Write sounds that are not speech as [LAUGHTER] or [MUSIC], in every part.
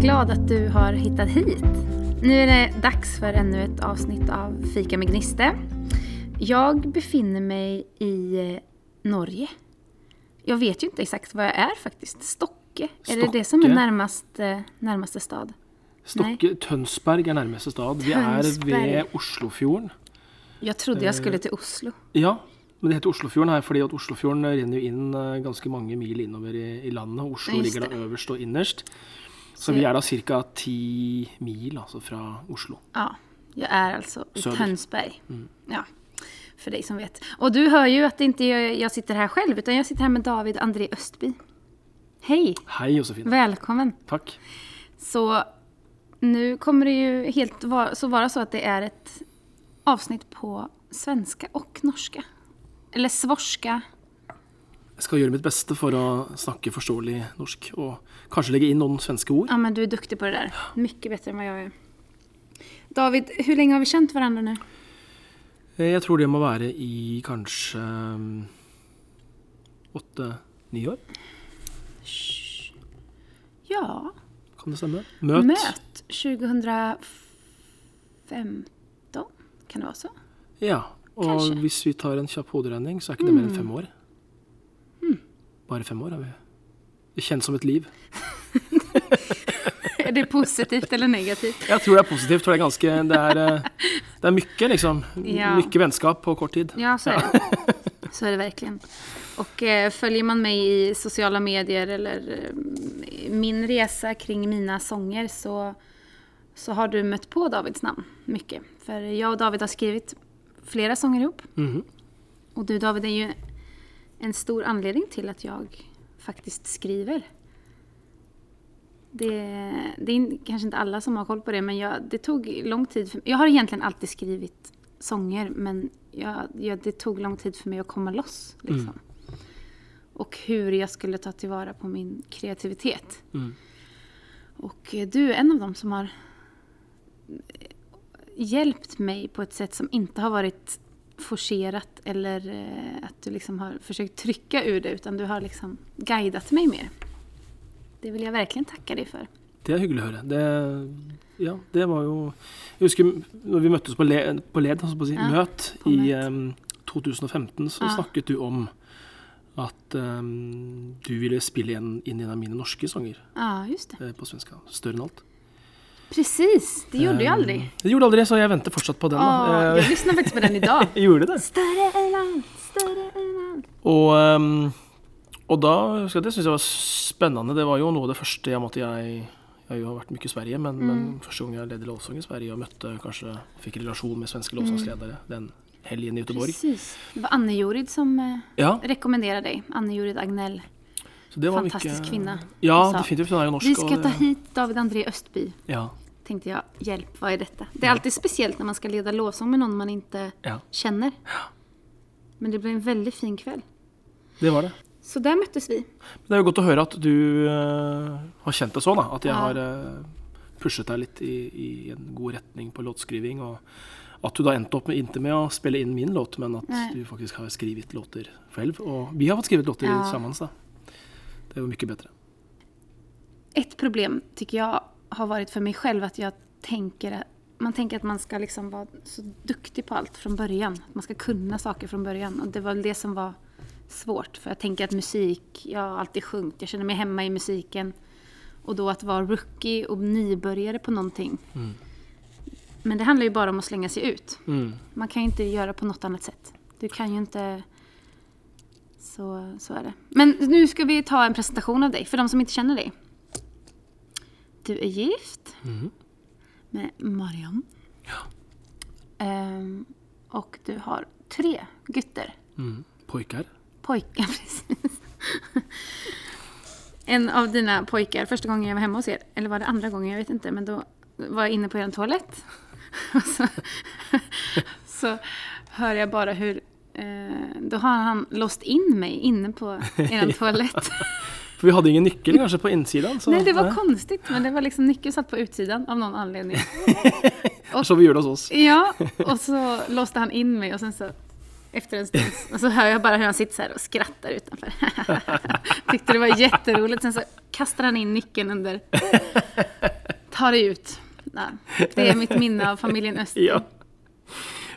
Glad att du har hittat hit. Nu är det dags för ännu ett avsnitt av Fika med Gniste. Jag befinner mig i eh, Norge. Jag vet ju inte exakt var jag är faktiskt. Stokke? Är det det som är Stokke? närmast, eh, närmaste stad? Stokke, Tønsberg er nærmeste stad. Vi er Tønsberg. ved Oslofjorden. Jag trodde jag skulle till Oslo. Ja, men det heter Oslofjorden her fordi at Oslofjorden renner jo inn eh, ganske mange mil innover i, i landet. Oslo ligger da øverst og innerst. Så vi er da ca. ti mil altså fra Oslo. Ja, Jeg er altså i Søder. Tønsberg. Mm. Ja, For deg som vet. Og du hører jo at ikke jeg, jag sitter her selv, utan jeg sitter her med David André Østby. Hei! Hei, Josefine. Velkommen. Takk. Så nå kommer det jo helt så, være så at det er et avsnitt på svenske og norske. Eller svorske. Jeg skal gjøre mitt beste for å snakke forståelig norsk, og kanskje legge inn noen svenske ord. Ja, men du er duktig på det der. Mycket bedre enn hva jeg er. David, hvor lenge har vi kjent hverandre nu? Eh, Jeg tror det må være i kanskje mm, åtte-ni år. Ja, Kan det stemme? Møt. Møt 2015. Kan det være så? Ja. Og Kanskje. hvis vi tar en kjapp hoderegning, så er ikke det mer enn fem år. Bare fem år har vi. Det kjennes som et liv. [LAUGHS] er det positivt eller negativt? Jeg tror det er positivt, for det er ganske Det er, eh, det er mye, liksom. Ja. Mye vennskap på kort tid. Ja, så er det. Så är det verkligen. Och eh, följer man mig i sociala medier eller eh, min resa kring mina sånger så, så har du mött på Davids namn mycket. För jag och David har skrivit flera sånger ihop. Mhm. Och du David är ju en stor anledning till att jag faktiskt skriver. Det, det är kanske inte alla som har koll på det, men jag, det tog lång tid. För, jag har egentligen alltid skrivit sånger, men jag, jag, det tog lång tid för mig att komma loss. Liksom. Och hur jag skulle ta tillvara på min kreativitet. Mm. Och eh, du är en av dem som har eh, hjälpt mig på ett sätt som inte har varit forcerat eller at att du liksom har försökt trycka ur det utan du har liksom guidat mig mer. Det vil jeg virkelig takke deg for. Det er hyggelig å høre. Det, ja, det var jo Jeg husker når vi møttes på, le, på LED, altså på si, Ja, møt, på i um, 2015, så Ja. snakket du om at um, du ville spille inn, inn en av mine norske sanger Ja, just det. eh, på svenska. Større enn alt. Precis, det gjorde jag Em, aldrig. Det gjorde aldri, så jeg venter fortsatt på den. Oh. Eh, jag lyssnar faktiskt på den idag. [LAUGHS] jeg gjorde det. Större än allt, större än allt. Og, um, og da husker jeg det syntes jeg var spennende. Det var jo noe av det første jeg måtte jeg Jeg har jo vært mye i Sverige, men, Mm. men første gang jeg ledde lovsang i Sverige og møtte kanskje fikk relasjon med svenske lovsangsledere den helgen i Göteborg. Precis. Det var Anne Jorid som eh, Ja, rekommenderte deg. Anne Jorid Agnell. Så Fantastisk mye- kvinne. Ja, definitivt. Hun er jo norsk. Vi skal og ta hit David André Østby. Ja, Tenkte jeg, hjelp, hva er dette? Det er alltid spesielt når man skal lede lovsang med noen man ikke ja, kjenner. Men det ble en veldig fin kveld. det var det. Så der møttes vi. Men Det er jo godt å høre at du uh, har kjent det sånn, da. At jeg Ja. har uh, pushet deg litt i, i en god retning på låtskriving. Og at du da endte opp med, ikke med å spille inn min låt, men at Nei. du faktisk har skrevet låter selv. Og vi har fått skrevet låter Ja. sammen. Da. Det var mycket bedre. Ett problem tycker jag har varit för mig själv att jag tänker man tänker att man ska liksom vara så duktig på allt från början. Att man ska kunna saker från början. Och det var det som var svårt. För jag tänker att musik, jag har alltid sjungit, jag känner mig hemma i musiken. Och då att vara rookie och nybörjare på någonting. Men det handlar ju bara om att slänga sig ut. Mm. Man kan ju inte göra på något annat sätt. Du kan ju inte... Så, så är det. Men nu ska vi ta en presentation av dig, för de som inte känner dig. Du är gift Mhm. med Marianne. Ja. Um, och du har tre gutter. Mm. Pojkar. Pojkar, [LAUGHS] precis. En av dina pojkar, första gången jag var hemma hos er, eller var det andra gången, jag vet inte, men då var jag inne på er toalett. [LAUGHS] Så, så hör jag bara hur, eh, då har han låst inn meg inne på er [LAUGHS] toalett. [LAUGHS] For vi hadde ingen nyckel kanskje på innsiden. Så, Nei, det var konstig, men det var liksom nøkkel satt på utsidan av noen anledning. [LAUGHS] Er så vi gjør det hos oss. Ja, og så låste han inn meg, og sen så efter en stund. Och så hör jag bara hur han sitter så här och skrattar utanför. Tyckte det var jätteroligt. Sen så kastar han in nyckeln under. Tar det ut. Nei, det er mitt minne av familjen Østen. Ja.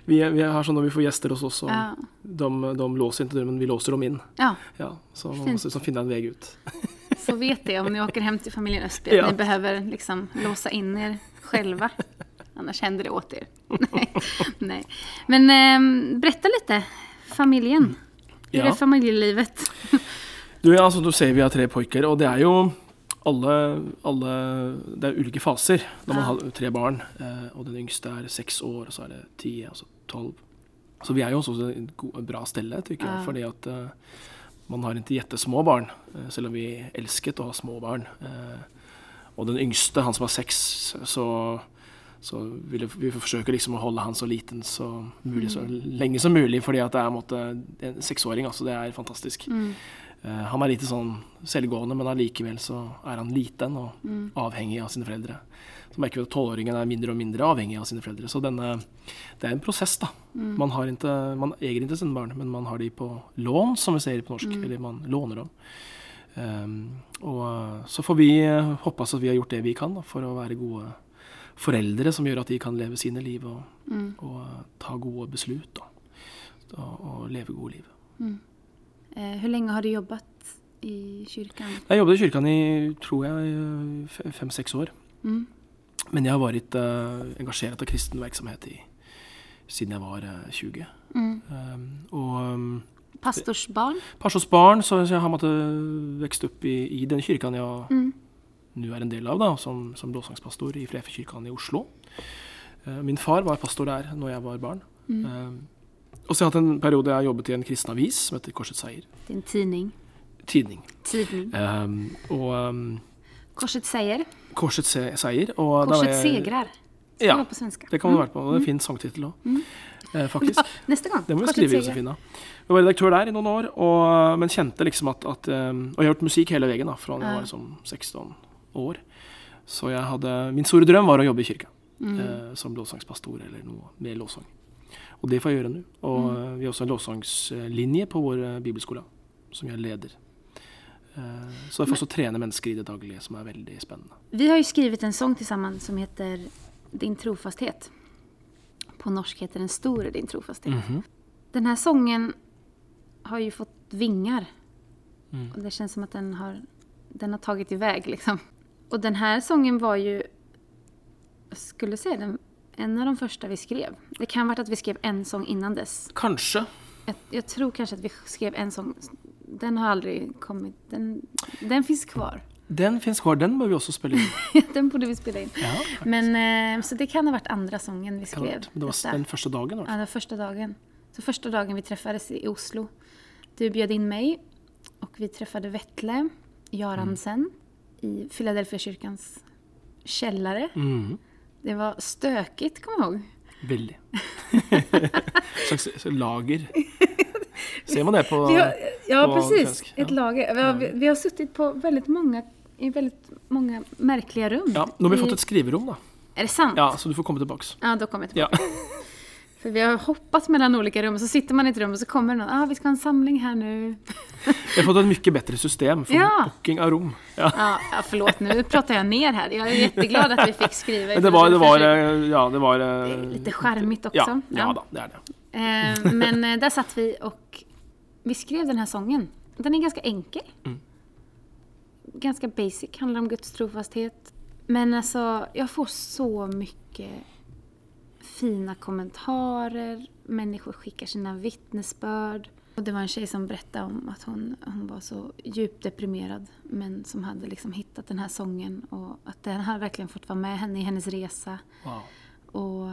Vi, er- vi har sånn når vi får gjester hos oss, og Ja. de, de låser ikke døren, men vi låser dem inn. Ja, Ja, så man måste liksom finne en vei ut. [LAUGHS] så vet det om ni åker hjem til familien Østby, at ni behøver liksom låse inn dere selv. Annars hender det åt dere. [LAUGHS] Nei. Nej. Men ehm, berätta litt. Familjen. Hur Ja. familielivet? familjelivet? Du, altså, du ser vi har tre pojker, og det er jo alle, alle Det er ulike faser når man har tre barn. Eh, og den yngste er seks år, og så er det ti, altså tolv. Så vi er jo også et bra stelle, tykker jeg. Ja. Fordi at uh, man har ikke jettesmå barn, uh, selv om vi elsket å ha små barn. Uh, og den yngste, han som var seks, så så vil vi forsøke liksom å holde han så liten så mulig, så lenge som mulig, fordi at det er en, måte, en seksåring, altså det er fantastisk. Mm. Han er lite sånn selvgående, men allikevel så er han liten og avhengig av sine foreldre. Så merker vi at tolvåringen er mindre og mindre avhengig av sine foreldre. Så denne, det er en prosess, da. Man, har ikke, man eier ikke sine barn, men man har de på lån, som vi sier på norsk. Eller man låner dem. Um, og så får vi eh, håpe at vi har gjort det vi kan da, for å være gode foreldre som gjør at de kan leve sine liv og, og og ta gode beslut da, og, og leve gode liv. Eh, hvor lenge har du jobbet i kirken? Jeg jobbet i kirken i tror jeg fem-seks år. Mm. Men jeg har vært uh, engasjert av kristen virksomhet i, siden jeg var eh, 20. Mm. Um, og um, Pastorsbarn? pastorsbarn, så jeg har måttet vokst opp i, i den kirka jeg Mm. nå er en del av, da, som, som blåsangspastor i Flefjellkyrkan i Oslo. Uh, min far var pastor der når jeg var barn. Mm. Eh, og så har jeg hatt en periode jeg har jobbet i en kristen avis som heter Korsets Seier. Din tidning. Tidning. Tidning. Um, og um, Korset seier. Korsets Seier. Og da Korset jeg- segrar. Ja, vara på svenska. Det kan man være på. Det er en fin sangtittel òg, eh, faktisk. Ja, nästa gång. Det må vi Korset skrive. Josefina. Jeg var redaktør der i noen år, og, men kjente liksom at, at um, Og jeg har gjort musikk hele veien da, fra jeg var liksom 16 år. Så jeg hadde Min store drøm var å jobbe i kirka. Mm. Eh, som lovsangspastor eller noe med lovsang. Og det får jeg gjøre nå. Og Mm. eh, vi har også en lovsangslinje på vår eh, bibelskole, som jeg leder. Eh, så jeg får også trene mennesker i det daglige, som er veldig spennende. Vi har jo skrevet en sång sammen som heter Din trofasthet. På norsk heter den 'Store din trofasthet. Den Denne sången har jo fått vingar. Mm. Og det kjennes som at den har, den har tagit iväg liksom. Og den sangen sången var jo Jeg skulle si den, en av de første vi skrev. Det kan ha vært at vi skrev en sång innan dess. Kanskje. Jeg, jeg tror kanskje at vi skrev en sång. Den har aldri kommet Den, den fins kvar. Den fins kvar. Den bør vi også spille inn. [LAUGHS] den borde vi spille inn. Ja, Men, eh, så det kan ha vært andre sangen vi skrev. det var den første dagen. Ja, var det? det var första dagen. Så første dagen vi treffes i Oslo. Du bjød inn meg, og vi treffet Vettle Jaransen i Philadelphia kyrkans kjeller. Mm. Det var støkete, kom jeg ihåg. Veldig. [LAUGHS] [LAUGHS] slags lager. Ser man det på Vi har, ja, på precis. svensk, Ett ja. lager. Vi har, vi, vi har suttit på väldigt många, i väldigt många märkliga rum. Ja, nå har vi vi fått et skrivrum da. Är det sant? Ja, Så du får komme tillbaks. Ja, då kommer jag Ja. [LAUGHS] För vi har hoppat mellan olika rum så sitter man i ett rum och så kommer någon. Ah, vi ska ha en samling här nu. Vi har fått et mye bedre system for Ja. booking av rom. Ja. Ja, ja, förlåt, nu pratar jag ner här. Jag är jätteglad att vi fick skriva. Men det var, det var eh, Ja, det var Det eh, är lite skärmigt också. Ja, ja da, det er det. Eh, [LAUGHS] Men der där satt vi och vi skrev den här sången. Den är ganska enkel. Mm. Ganska basic, handlar om Guds trofasthet. Men alltså, jag får så mycket fina kommentarer. Människor skickar sina vittnesbörd. Och det var en tjej som berättade om att hon, hon var så djupt deprimerad men som hade liksom hittat den här sången och att den har verkligen fått vara med henne i hennes resa. Wow. Och,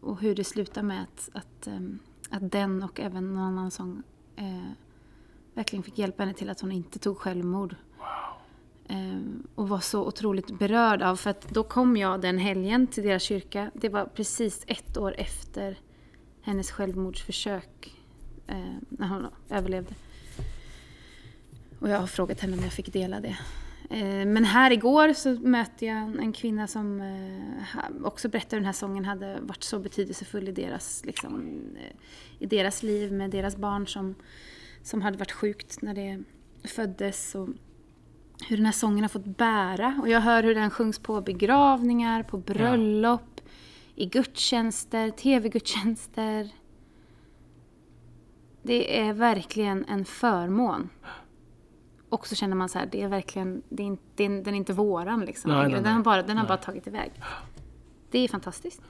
och hur det slutar med att, att, ehm, att den och även någon annan sång eh, verkligen fick hjälpa henne till att hon inte tog självmord. Ehm, och var så otroligt berörd av, för att då kom jag den helgen till deras kyrka. Det var precis ett år efter hennes självmordsförsök eh, när hon överlevde. Och jag har frågat henne om jag fick dela det Eh, Men här igår så möter jag en kvinna som også ha- också berättar hur den här sången hade varit så betydelsefull i deras, liksom, eh, i deras liv med deras barn som, som hade varit sjukt när det föddes. Och hur den här sången har fått bära. Och jag hör hur den sjungs på begravningar, på bröllop, i gudstjänster, tv-gudstjänster. Det är verkligen en förmån. Och så känner man så här, det är verkligen, det är inte, det är, den är inte våran liksom Nej, nej, Den har bara, den har Nej. bara tagit iväg. Det är fantastiskt.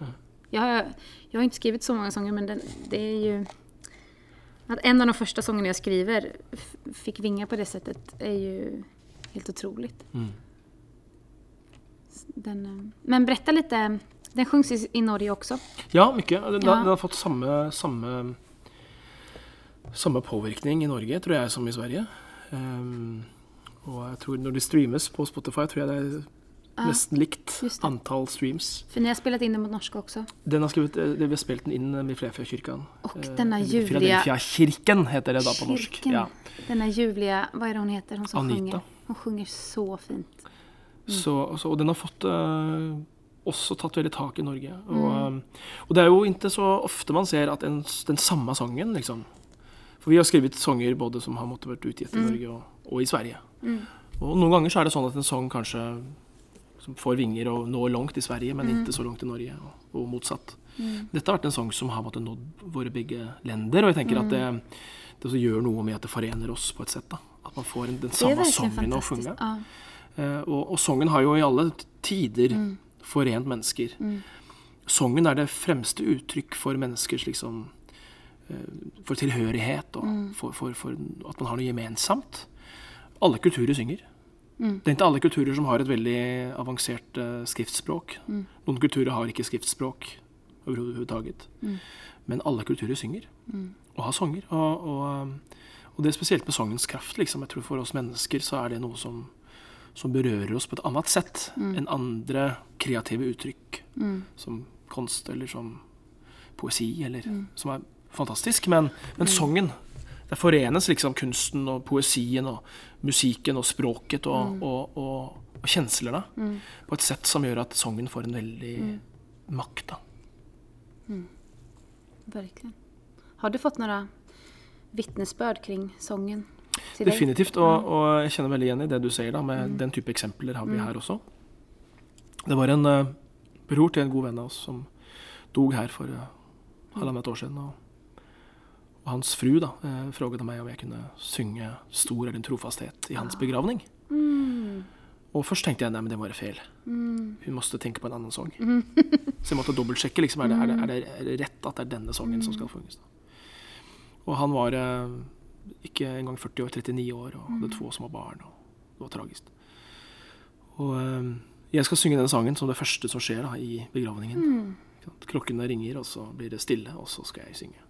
Jag, har, jag har inte skrivit så många sånger men den, det är ju... Att en av de första sångerna jag skriver fick vinga på det sättet är ju helt otroligt. Mm. Den, eh, men berätta lite, den sjungs i, i Norge också. Ja, mycket. Den, Ja. den har fått samme, samme, samme påvirkning i Norge, tror jeg, som i Sverige. Ehm, og jeg tror når det streames på Spotify, tror jeg det er nesten likt antall streams. För jeg har inn in den mot norske også? Den har skrevet, eh, det vi har spilt den inn i Flerfjordkirken. Og Eh, denna eller ljuvliga- Philadelphia-kirken heter det da på norsk. Kirken. Ja. Den er ljuvliga, vad är det hun heter? Hun som Anita. sjunger. Hun sjunger så fint. Så, så, og den har fått uh, også tatt veldig tak i Norge. Og, Mm. eh, og det er jo ikke så ofte man ser at en, den samme sangen, liksom For vi har skrevet sanger både som har måttet vært utgitt i Norge og, og i Sverige. Mm. Og noen ganger så er det sånn at en sang kanskje som får vinger og når langt i Sverige, men Mm. ikke så langt i Norge, og, og motsatt. Dette har vært en sang som har måttet nådd våre begge lender, og jeg tenker at det, det også gjør noe med at det forener oss på et sett. da. At man får den samme sangen å funge. Ja. Eh, og, og sangen har jo i alle tider Mm. forent mennesker. Sangen er det fremste uttrykk for menneskers liksom For tilhørighet og Mm. for, for, for at man har noe gemensamt. Alle kulturer synger. Mm. Det er ikke alle kulturer som har et veldig avansert uh, skriftspråk. Mm. Noen kulturer har ikke skriftspråk overhodet. Mm. Men alle kulturer synger, og har sanger. Og, og, um, og det er spesielt med sangens kraft. Liksom. Jeg tror For oss mennesker så er det noe som, som berører oss på et annet sett enn andre kreative uttrykk, Mm. som kunst eller som poesi, eller som er fantastisk. Men, men sangen Der forenes liksom kunsten og poesien og musikken og språket og, og, og, og kjenslene på et sett som gjør at sangen får en veldig makt. da. Virkelig. Har du fått noen vitnesbyrd kring sången? Definitivt, og, og jeg kjenner veldig igjen i det du sier, da, med den type eksempler har vi her også. Det var en uh, bror til en god venn av oss som dog her for uh, halvannet år siden. Og hans fru da, uh, fråget meg om jeg kunne synge 'Stor er din trofasthet' i hans begravning. Mm. Og først tenkte jeg nei, men det må være feil. Mm. Hun måtte tenke på en annen sang. [LAUGHS] Så jeg måtte dobbeltsjekke. Liksom, er, det, er, det, er, det, er det rett at det er denne sangen som skal funges? Og han var eh, ikke engang 40 år, 39 år, og hadde to små barn. Og det var tragisk. Og eh, jeg skal synge denne sangen som det første som skjer da, i begravningen. Ikke? Klokkene ringer, og så blir det stille, og så skal jeg synge.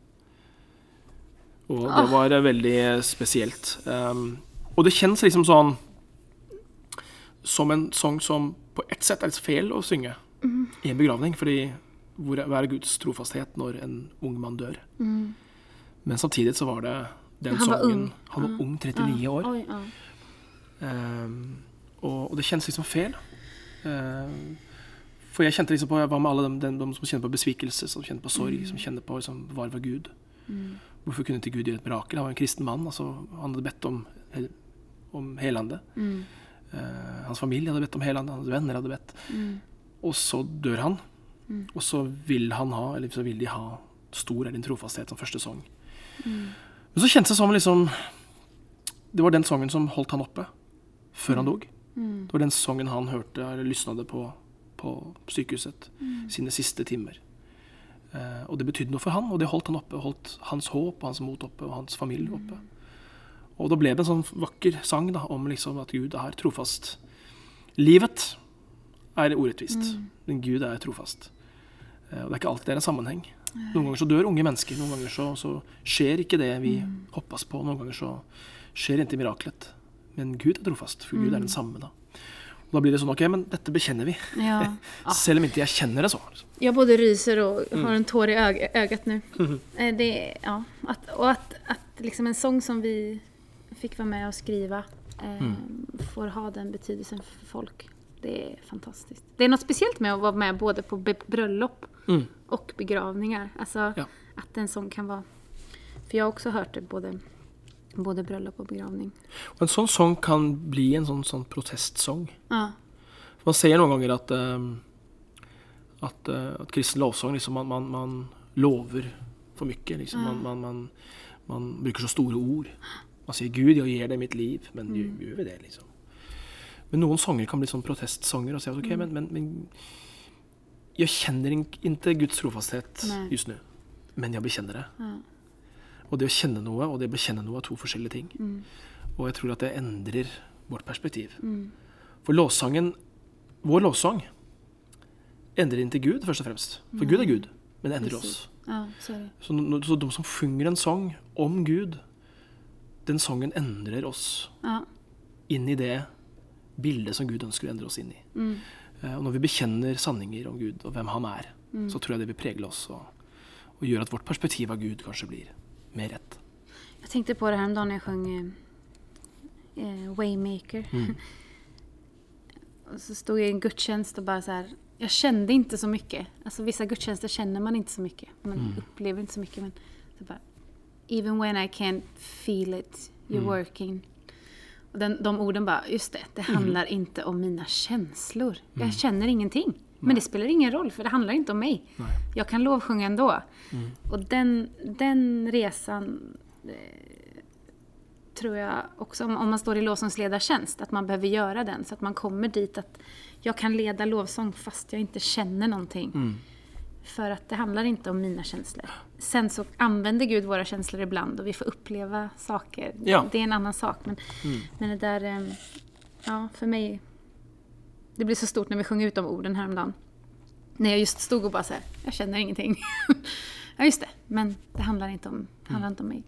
Og det var eh, veldig spesielt. Um, og det kjennes liksom sånn som en sang som på ett sett er litt feil å synge i en begravning. Fordi hvor er, Guds trofasthet når en ung mann dør? Men samtidig så var det den Han var sangen ung. Han var ung, 39 år. Oi, ja. Um, og, og det kjennes liksom feil. Um, for jeg kjente liksom på Hva med alle dem, dem, dem som kjenner på besvikelse, som kjenner på sorg, som kjenner på liksom, var Gud? Hvorfor kunne ikke Gud gjøre et mirakel? Han var en kristen mann. Altså, han hadde bedt om, om helande. Uh, hans familie hadde bedt om helande, hans venner hadde bedt. Og så dør han. Og så vil han ha, eller så vil de ha 'Stor er din trofasthet' som første sang. Men så kjentes det som liksom Det var den sangen som holdt han oppe før han dog. Det var den sangen han hørte eller lysna på på sykehuset sine siste timer. Eh, og det betydde noe for han, og det holdt han oppe. Holdt hans håp og hans mot oppe, og hans familie oppe. Og da ble det en sånn vakker sang da, om liksom at Gud er trofast. Livet er urettvist, men Gud er trofast. Eh, og det er ikke alltid det er en sammenheng. Noen ganger så dør unge mennesker, noen ganger så, så skjer ikke det vi hoppas på. Noen ganger så skjer ikke mirakelet. Men Gud er trofast, for Gud er den samme da. Og da blir det sånn, ok, men dette bekjenner vi. Ja. [LAUGHS] Selv om ikke jeg kjenner det så. Jeg både ryser og har en tåre i ög ögat nu. Mhm. Eh, Det, ja, at, og at, at liksom en sång som vi fikk være med å skrive, eh, får ha den betydelsen for folk. Det er fantastisk. Det er noe spesielt med å være med både på bryllup bröllop Mm. og begravninger. Alltså Ja. At en sång kan være For jeg har også hørt det både, både bryllup og begravning. Og en sånn sang kan bli en sånn, sånn protestsang. Ja. Man ser noen ganger at, ehm, at, eh, at kristen lovsang liksom, man, man, man lover for mye. Liksom. Man, man, man, man bruker så store ord. Man sier 'Gud, jeg gir deg mitt liv', men gjør, gjør vi det, liksom? Men noen sanger kan bli sånn protestsanger. Og si at ok, men, men, men jeg kjenner ikke Guds trofasthet just nå, men jeg bekjenner det. Ja. Og det å kjenne noe og det å bekjenne noe er to forskjellige ting. Mm. Og jeg tror at det endrer vårt perspektiv. For låssangen, vår låssang, endrer inn til Gud, først og fremst. For Gud er Gud, men det endrer oss. ja, så. Så, de som synger en sang om Gud, den sangen endrer oss Ja. inn i det bildet som Gud ønsker å endre oss inn i. Mm. Eh, Og når vi bekjenner sanninger om Gud og hvem han er, så tror jeg det vil pregle oss og, og gjøre at vårt perspektiv av Gud kanskje blir mer rett. Jeg tenkte på det her om dagen jeg sang eh, eh, Waymaker. [LAUGHS] og så stod jeg i en gudstjeneste og bare så här. Jeg kjente ikke så mye. Altså, vissa gudstjenester kjenner man ikke så mye. Man opplever ikke så mye. Men så bare Even when I can't feel it, you're working. Og den, de orden bare just det, det handler ikke om mine følelser. Jeg kjenner ingenting. Men det spelar ingen roll, för det handlar inte om mig. Nej. Jag kan lovsjunga ändå. Och den, den resan eh, tror jag också, om, om man står i lovsångsledartjänst, att man behöver göra den. Så att man kommer dit att jag kan leda lovsång fast jag inte känner någonting. För att det handlar inte om mina känslor. Sen så använder Gud våra känslor ibland och vi får uppleva saker. Ja. Det är en annan sak. Men, men det där, eh, ja för mig, det blir så stort när vi sjunger ut de orden häromdagen. När jag just stod och bara så här, jag känner ingenting. [LAUGHS] ja just det, men det handlar inte om, handlar inte om mig.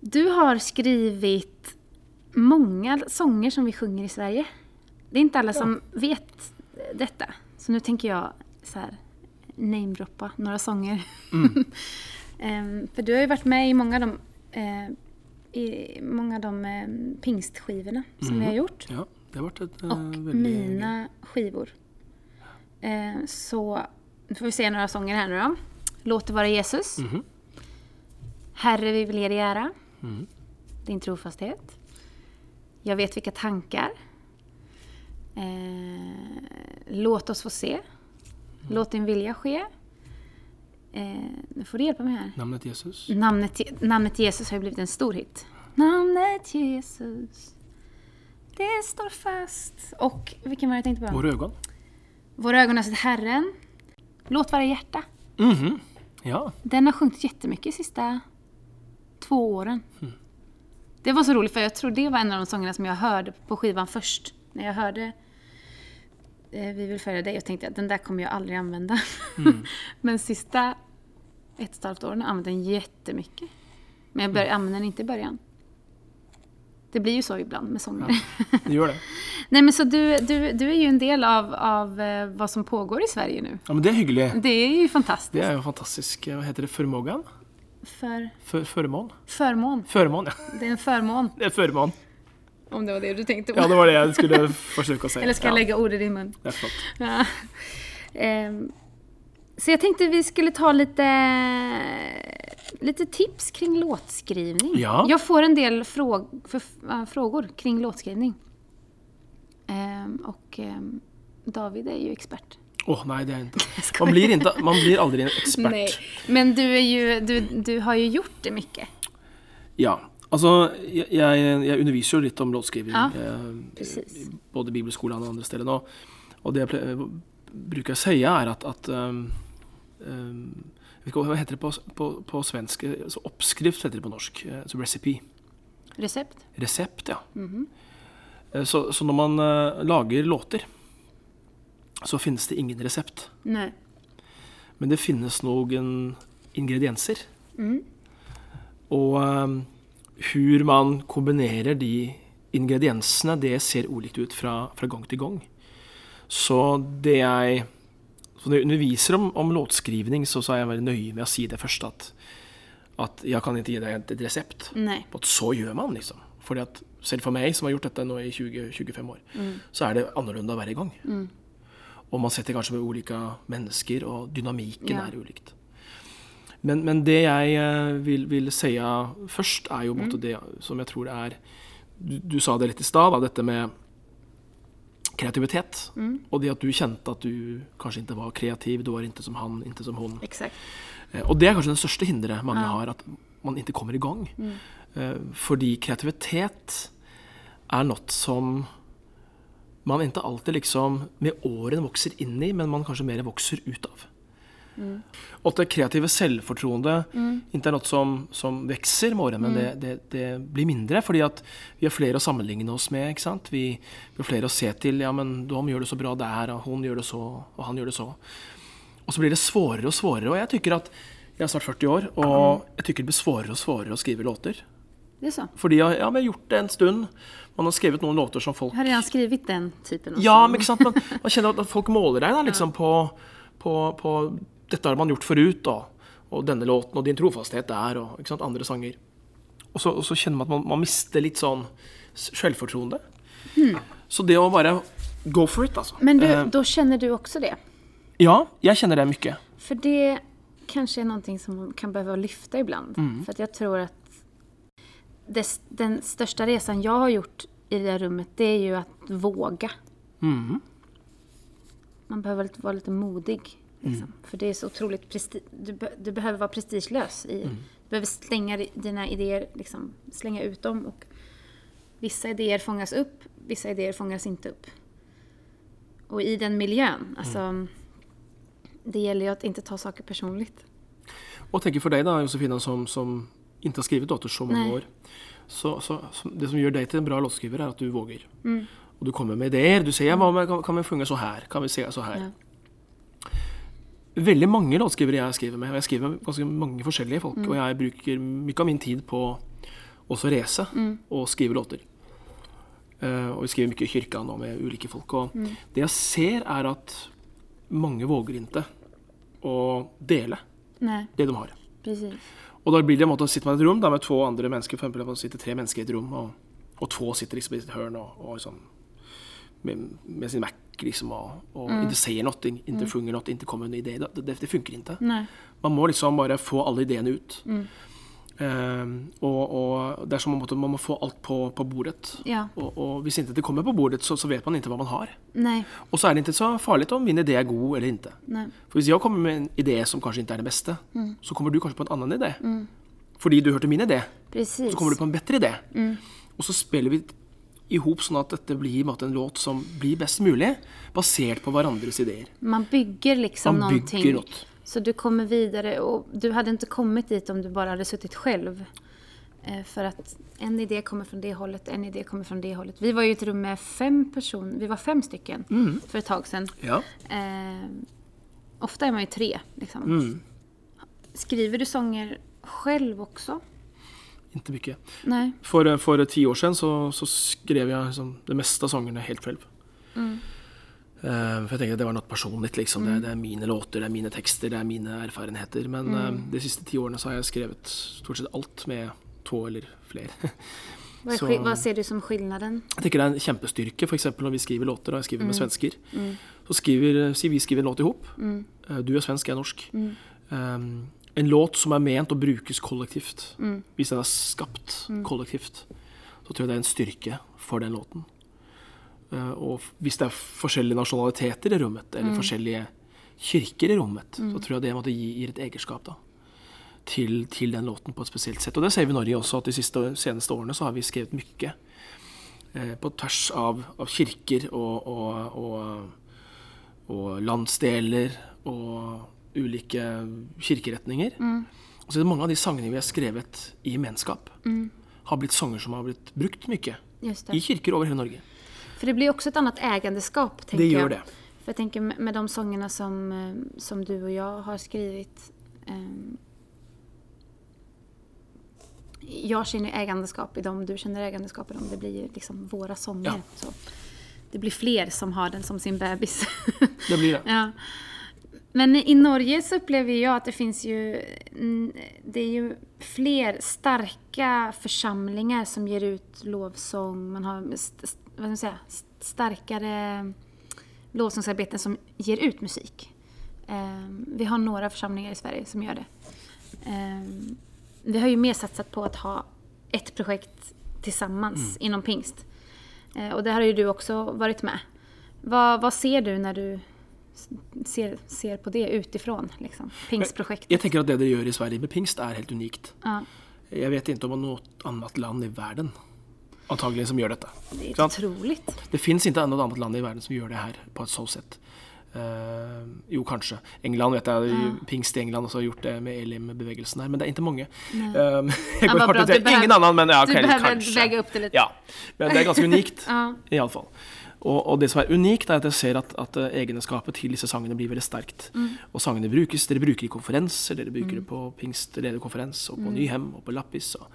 Du har skrivit många sånger som vi sjunger i Sverige. Det är inte alla som vet detta. Så nu tänker jag så här, namedroppa några sånger. um, [LAUGHS] för du har ju varit med i många av de, uh, i många av de uh, pingstskivorna som vi har gjort. Ja, det har vært et eh, Och väldigt... mina skivor. Eh, så nu får vi se några sånger här nu då. Låt det vara Jesus. Mhm. Herre, vi vill ge dig ära. Mhm. Din trofasthet. Jag vet vilka tankar. Eh, låt oss få se. Mm. Låt din vilja ske. Eh, nu får du hjälpa mig här. Namnet Jesus. Namnet, namnet Jesus har ju blivit en stor hit. Namnet Jesus, det står fast. Och vilken var det jag tänkte på? Våra ögon. Våra ögon har sett Herren. Låt vara hjärta. Mhm. Ja. Den har sjunkit jättemycket de sista två åren. Mm. Det var så roligt för jag tror det var en av de sångerna som jag hörde på skivan först. När jag hörde eh, Vi vill följa dig och tänkte att den där kommer jag aldrig använda. Mm. [LAUGHS] Men sista ett och ett halvt åren har jag använt den jättemycket. Men jag bör, Mm. använder den inte i början. Det blir ju så ibland med sånger. Det gjør det. [LAUGHS] Nej men så du, du, du är ju en del av, av eh, vad som pågår i Sverige nu. Ja, men Det er hyggelig. Det är ju fantastiskt. Det er jo fantastisk. Hva heter det? Førmågan? För Før- förmån? förmån. Förmån, ja. Det är en förmån. [LAUGHS] Det er förmån. Om det var det du tänkte på. Ja, det var det jeg skulle [LAUGHS] å si. Eller ska jag ja, lägga ord i din mun? Det är flott. Ja. Um, så jag tänkte vi skulle ta lite, lite tips kring låtskrivning. Ja. Jag får en del fråg, för, äh, frågor kring låtskrivning. Ehm, och ähm, David är ju expert. Åh, nei, det er ikke [LAUGHS] skojar. Man blir, inte, man blir aldri en ekspert. Nej, men du, är ju, du, du har ju gjort det mycket. Ja. Altså, jeg, jeg underviser jo litt om låtskriving. Ja, eh, Både i både bibelskolen og andre steder nå. Og det jeg bruker å si, er at, at um, um, jeg vet ikke, Hva heter det på, på, på svensk? Så oppskrift heter det på norsk. eh, Så recipe. Resept. Resept, ja. Mm -hmm. Så, så når man eh, lager låter, så finnes det ingen resept. Nei. Men det finnes noen ingredienser. Mm. Og um, hur man kombinerer de ingrediensene, det ser ulikt ut fra, fra gang til gang. Så det jeg så Når jeg underviser om, om låtskrivning, så, så er jeg veldig nøye med å si det først at, at jeg kan ikke gi deg et resept Nei. at så gjør man, liksom. Fordi at selv for meg, som har gjort dette nå i 20-25 år, så er det annerledes hver gang. Og man setter kanskje med ulike mennesker, og dynamikken Ja. er ulikt. Men, men det jeg eh, vil, vil si først, er jo på en måte det som jeg tror det er Du, du sa det litt i stad, dette med kreativitet. Og det at du kjente at du kanskje ikke var kreativ, du var ikke som han, ikke som hun. Exakt. Eh, Og det er kanskje det største hinderet mange har, at man ikke kommer i gang. Eh, Fordi kreativitet er noe som man ikke alltid liksom med årene vokser inn i, men man kanskje mer vokser ut av. Og at det kreative selvfortroendet ikke er noe som, som vokser med årene, men det, det, det blir mindre, fordi at vi har flere å sammenligne oss med. ikke sant? Vi, vi har flere å se til. Ja, men de gjør det så bra der, og hun gjør det så, og han gjør det så. Og så blir det svårere og svårere. Og jeg tykker at jeg er snart 40 år, og jeg tykker det blir svårere og svårere å skrive låter. Det så. Fordi ja, ja, vi har gjort det en stund. Man har skrevet noen låter som folk har redan skrivit den typen også? Ja, men ikke sant? Man, man kjenner at folk måler deg da, [LAUGHS] liksom, på, på, på Dette har man gjort forut, og, Og denne låten, og din trofasthet der, og sant? andre sanger. Og så, og så kjenner man at man, man mister litt sånn selvfortroende. selvfortroende. Så det å bare go for it, altså. Men du, Eh, da kjenner du også det? ja, jeg kjenner det mye. For det kanskje er noe som man kan behøve å lyfta ibland. For att jeg tror at det, den største reisen jeg har gjort i det rommet, rummet, det er jo å våge. Mm. Man behøver å være litt modig. Liksom. För det är så otroligt presti- du, be- du behöver vara prestigelös. I, Du behöver slänga dina idéer, liksom, slänga ut dem. Och vissa idéer fångas upp, vissa idéer fångas inte upp. Och i den miljön, alltså, det gäller ju att inte ta saker personligt. Og tänker for deg, da, Josefina, som, som ikke har skrivit låter så mange Nej. år. Så, så, så det som gjør deg til en bra låtskrivare er at du våger. Mm. Og du kommer med ideer. Du sier hva kan, kan vi sjunga så her? Kan vi se så her? Ja. Veldig mange låtskrivere jeg skriver med, og jeg skriver med ganske mange forskjellige Mm. folk, og jeg bruker mye av min tid på også race Mm. og skrive låter. Uh, og vi skriver mye i kirka nå med ulike folk. Og Mm. det jeg ser, er at mange våger ikke å dele Nei. det de har. precis. Og da blir det en måte å sitte med et rom da, med to andre mennesker. For eksempel, å sitter tre mennesker i et rom, og, og to sitter liksom i sitt hørn og, og sånn, med, med sin Mac liksom, og, og ikke sier noe, ikke fungerer noe, ikke kommer med en idé. Det, det, det funker ikke. Nej. Man må liksom bare få alle ideene ut. Ehm, og, og det er som om man må få alt på, på bordet. Ja. Og, og hvis ikke det kommer på bordet, så, så vet man ikke hva man har. Nei. Og så er det ikke så farlig om min idé er god eller ikke. Nei. For hvis jeg kommer med en idé som kanskje ikke er det beste, så kommer du kanskje på en annen idé. Fordi du hørte min idé, Precis. så kommer du på en bedre idé. Og så spiller vi i hop sånn at dette blir en låt som blir best mulig, basert på hverandres ideer. Man bygger liksom Man bygger något. Så du kommer videre, og du hadde ikke kommet dit om du bare hadde sittet selv. For at en idé kommer fra det holdet, en idé kommer fra det holdet. Vi var i et rom med fem personer, vi var fem stykken mm. for et tag siden. Ja. Eh, ofte er man jo tre liksom. Mm. Skriver du sånger själv också? Ikke. Nej. For, for ti år siden så, så skrev jeg liksom, det meste av sangene helt selv. Uh, for jeg tenkte at det var noe personlig. Liksom. Det, det er mine låter, det er mine tekster, det er mine erfarenheter. Men eh, de siste ti årene så har jeg skrevet stort sett alt med to eller flere. [LAUGHS] Så- skill- ser du som skillnaden? Jeg tenker det er en kjempestyrke f.eks. når vi skriver låter, og jeg skriver med svensker. Så skriver, sier vi skriver en låt i hop. Eh, Du er svensk, jeg er norsk. Um, en låt som er ment å brukes kollektivt. Hvis den er skapt kollektivt, så tror jeg det er en styrke for den låten. Uh, og hvis det er forskjellige nasjonaliteter i rommet, eller forskjellige kirker i rommet, så tror jeg det måtte gi, gir et egerskap da, til, til den låten på et spesielt sett. Og det ser vi i Norge også, at de siste, seneste årene så har vi skrevet mye eh, på tvers av, av kirker og, og, og, og landsdeler og ulike kirkeretninger. Og så er det mange av de sangene vi har skrevet i menskap, har blitt sanger som har blitt brukt mye i kirker over hele Norge. For det blir også et annet annat tenker jeg. Det gjør det. For jeg tenker med de sangene som, eh, som du og jeg har skrevet um, Jeg kjenner egenskap i dem, du kjenner egenskap i dem. Det blir liksom våre sånger. Ja. Det blir flere som har den som sin bebis. Det blir det. [LAUGHS] ja. Men i Norge så opplever jeg at det finns ju, mm, det er jo fler starka forsamlinger som gir ut lovsång. Man har st- st- vad ska man säga, st- starkare lovsångsarbeten som gir ut musik. Ehm, Vi har noen forsamlinger i Sverige som gjør det. Ehm, Vi har jo mer satset på å ha ett projekt tillsammans innom pingst. Eh, Och där har jo du også vært med. Hva, vad ser du når du ser, ser på det utifrån? Liksom? Pingstprosjektet. Jeg tenker at det dere gjør i Sverige med pingst, er helt unikt. Ja, Jeg vet ikke om noe annet land i verden antagelig som gjør dette. det er Ikke. Det fins ikke noe annet land i verden som gjør det her på et så sett. Uh, jo, kanskje. England vet jeg, pingst i England også har gjort det med Elim-bevegelsen her, men det er ikke mange. Eh, [LAUGHS] jeg går hardt ut. Ingen annen, men ja, du kanskje. Du behøver väga opp det litt. Ja, men det er ganske unikt, [LAUGHS] Ja. iallfall. Og, og det som er unikt, er at jeg ser at, at eh, egenskapet til disse sangene blir veldig sterkt. Og sangene brukes. Dere bruker i konferanser, dere bruker det på pingstlederkonferanse og på Nyhem og på Lappis. Og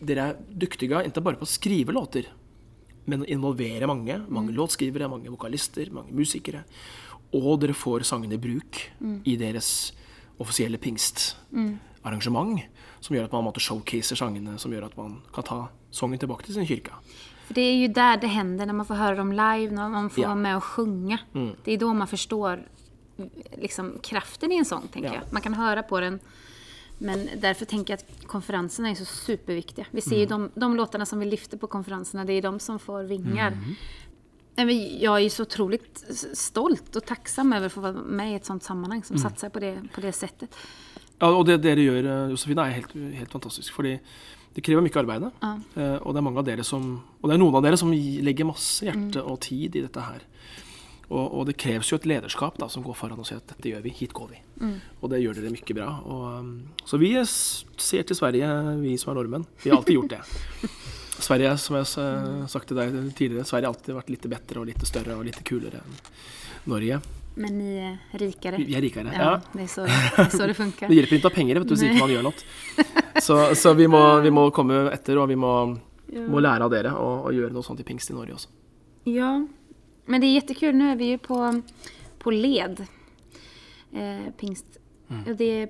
dere er dyktige ikke bare på å skrive låter, men å involvere mange. Mange låtskrivere, mange vokalister, mange musikere. Og dere får sangene i bruk i deres offisielle pingstarrangement. Som gjør at man showcaser sangene, som gjør at man kan ta sangen tilbake til sin kirke. För det är ju där det händer, när man får höra dem live, när man får Ja. vara med och sjunga. Det är då man förstår liksom, kraften i en sång, tänker Ja. jag. Man kan höra på den. Men därför tänker jag att konferenserna är så superviktiga. Vi ser ju de, de låtarna som vi lyfter på konferenserna, det är de som får vingar. Mm. Jag är så otroligt stolt och tacksam över att få vara med i ett sånt sammanhang som satsar på det, på det sättet. Ja, og det dere gjør, eh, Josefine, er helt, helt fantastisk. Fordi det krever mye arbeid. Ja. Og det er dere som Og det er noen av dere som legger masse hjerte og tid i dette her. Og, og det kreves jo et lederskap da, som går foran og sier at dette gjør vi, hit går vi. Og det gjør dere mye bra. Og, um, så vi ser til Sverige, vi som er nordmenn. Vi har alltid gjort det. [LAUGHS] Sverige, som jeg har sagt til deg tidligere, Sverige har alltid vært litt bedre og litt større og litt kulere enn Norge. Men ni är rikare. Vi er rikere. Ja, Ja. det är [LAUGHS] så det, är så det funkar. Det hjelper ikke å ha penger vet du, hvis ikke man gjør noe. [LAUGHS] Så, så vi, må, vi må komme etter, og vi må, må lære av dere og, og gjøre noe sånt i pingst i Norge også. Ja, men det er jättekul. Nå er vi jo på, på led. Eh, pingst. Och det er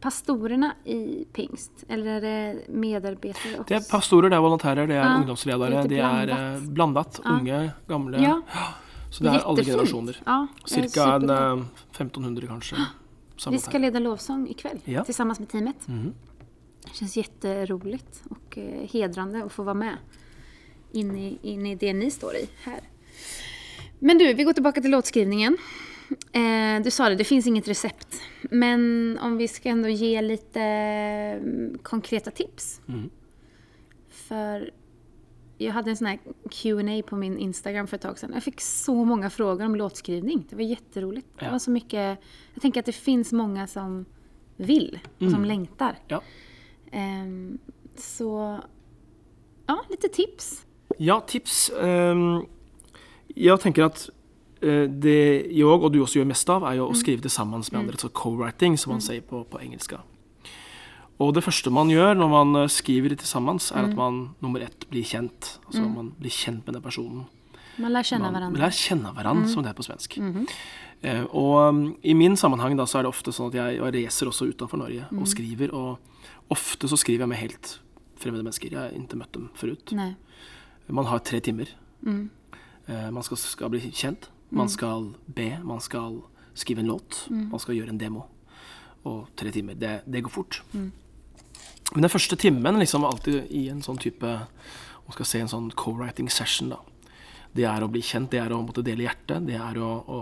pastorene i pingst. Eller er det medarbeidere også? Det er pastorer, det er volontærer, det er Ja, ungdomsledere. Det er blandet, eh, blandat. Unge, gamle. Ja, Så det er alle generasjoner. Ja, Cirka en eh, 1500 kanskje. Vi skal ska her. leda lovsång ikväll Ja. tillsammans med teamet. Mhm. Det känns jätteroligt och eh, hedrande att få vara med in i, in i det ni står i här. Men du, vi går tillbaka till låtskrivningen. Eh, du sa det, det finns inget recept. Men om vi ska ändå ge lite mm, konkreta tips. Mm. För jag hade en sån här Q&A på min Instagram för ett tag sedan. Jag fick så många frågor om låtskrivning. Det var jätteroligt. Det var så mycket... Jag tänker att det finns många som vill och som längtar. Ja. Um, så... Ja, lite tips. Ja, tips. Um, jeg tenker at eh, det jeg og du også gjør mest av, er jo å skrive det sammen med andre. Så co-writing, som man sier på, på engelsk. Og det første man gjør når man eh, skriver til sammen, er at man nummer ett blir kjent. Altså man blir kjent med den personen. Man lærer kjenne hverandre. Man lærer lær kjenne hverandre, som det er på svensk. Eh, og um, i min sammenheng da, så er det ofte sånn at jeg, jeg reiser også utenfor Norge og skriver. Og ofte så skriver jeg med helt fremmede mennesker. Jeg har ikke møtt dem forut. Nei. Man har tre timer. Eh, man skal, skal bli kjent. Man skal be. Man skal skrive en låt. Man skal gjøre en demo. Og tre timer. Det, det går fort. Men den første timen liksom alltid i en sånn type Man skal se en sånn co-writing session, da. Det er å bli kjent, det er å måtte dele hjertet. Det er å, å,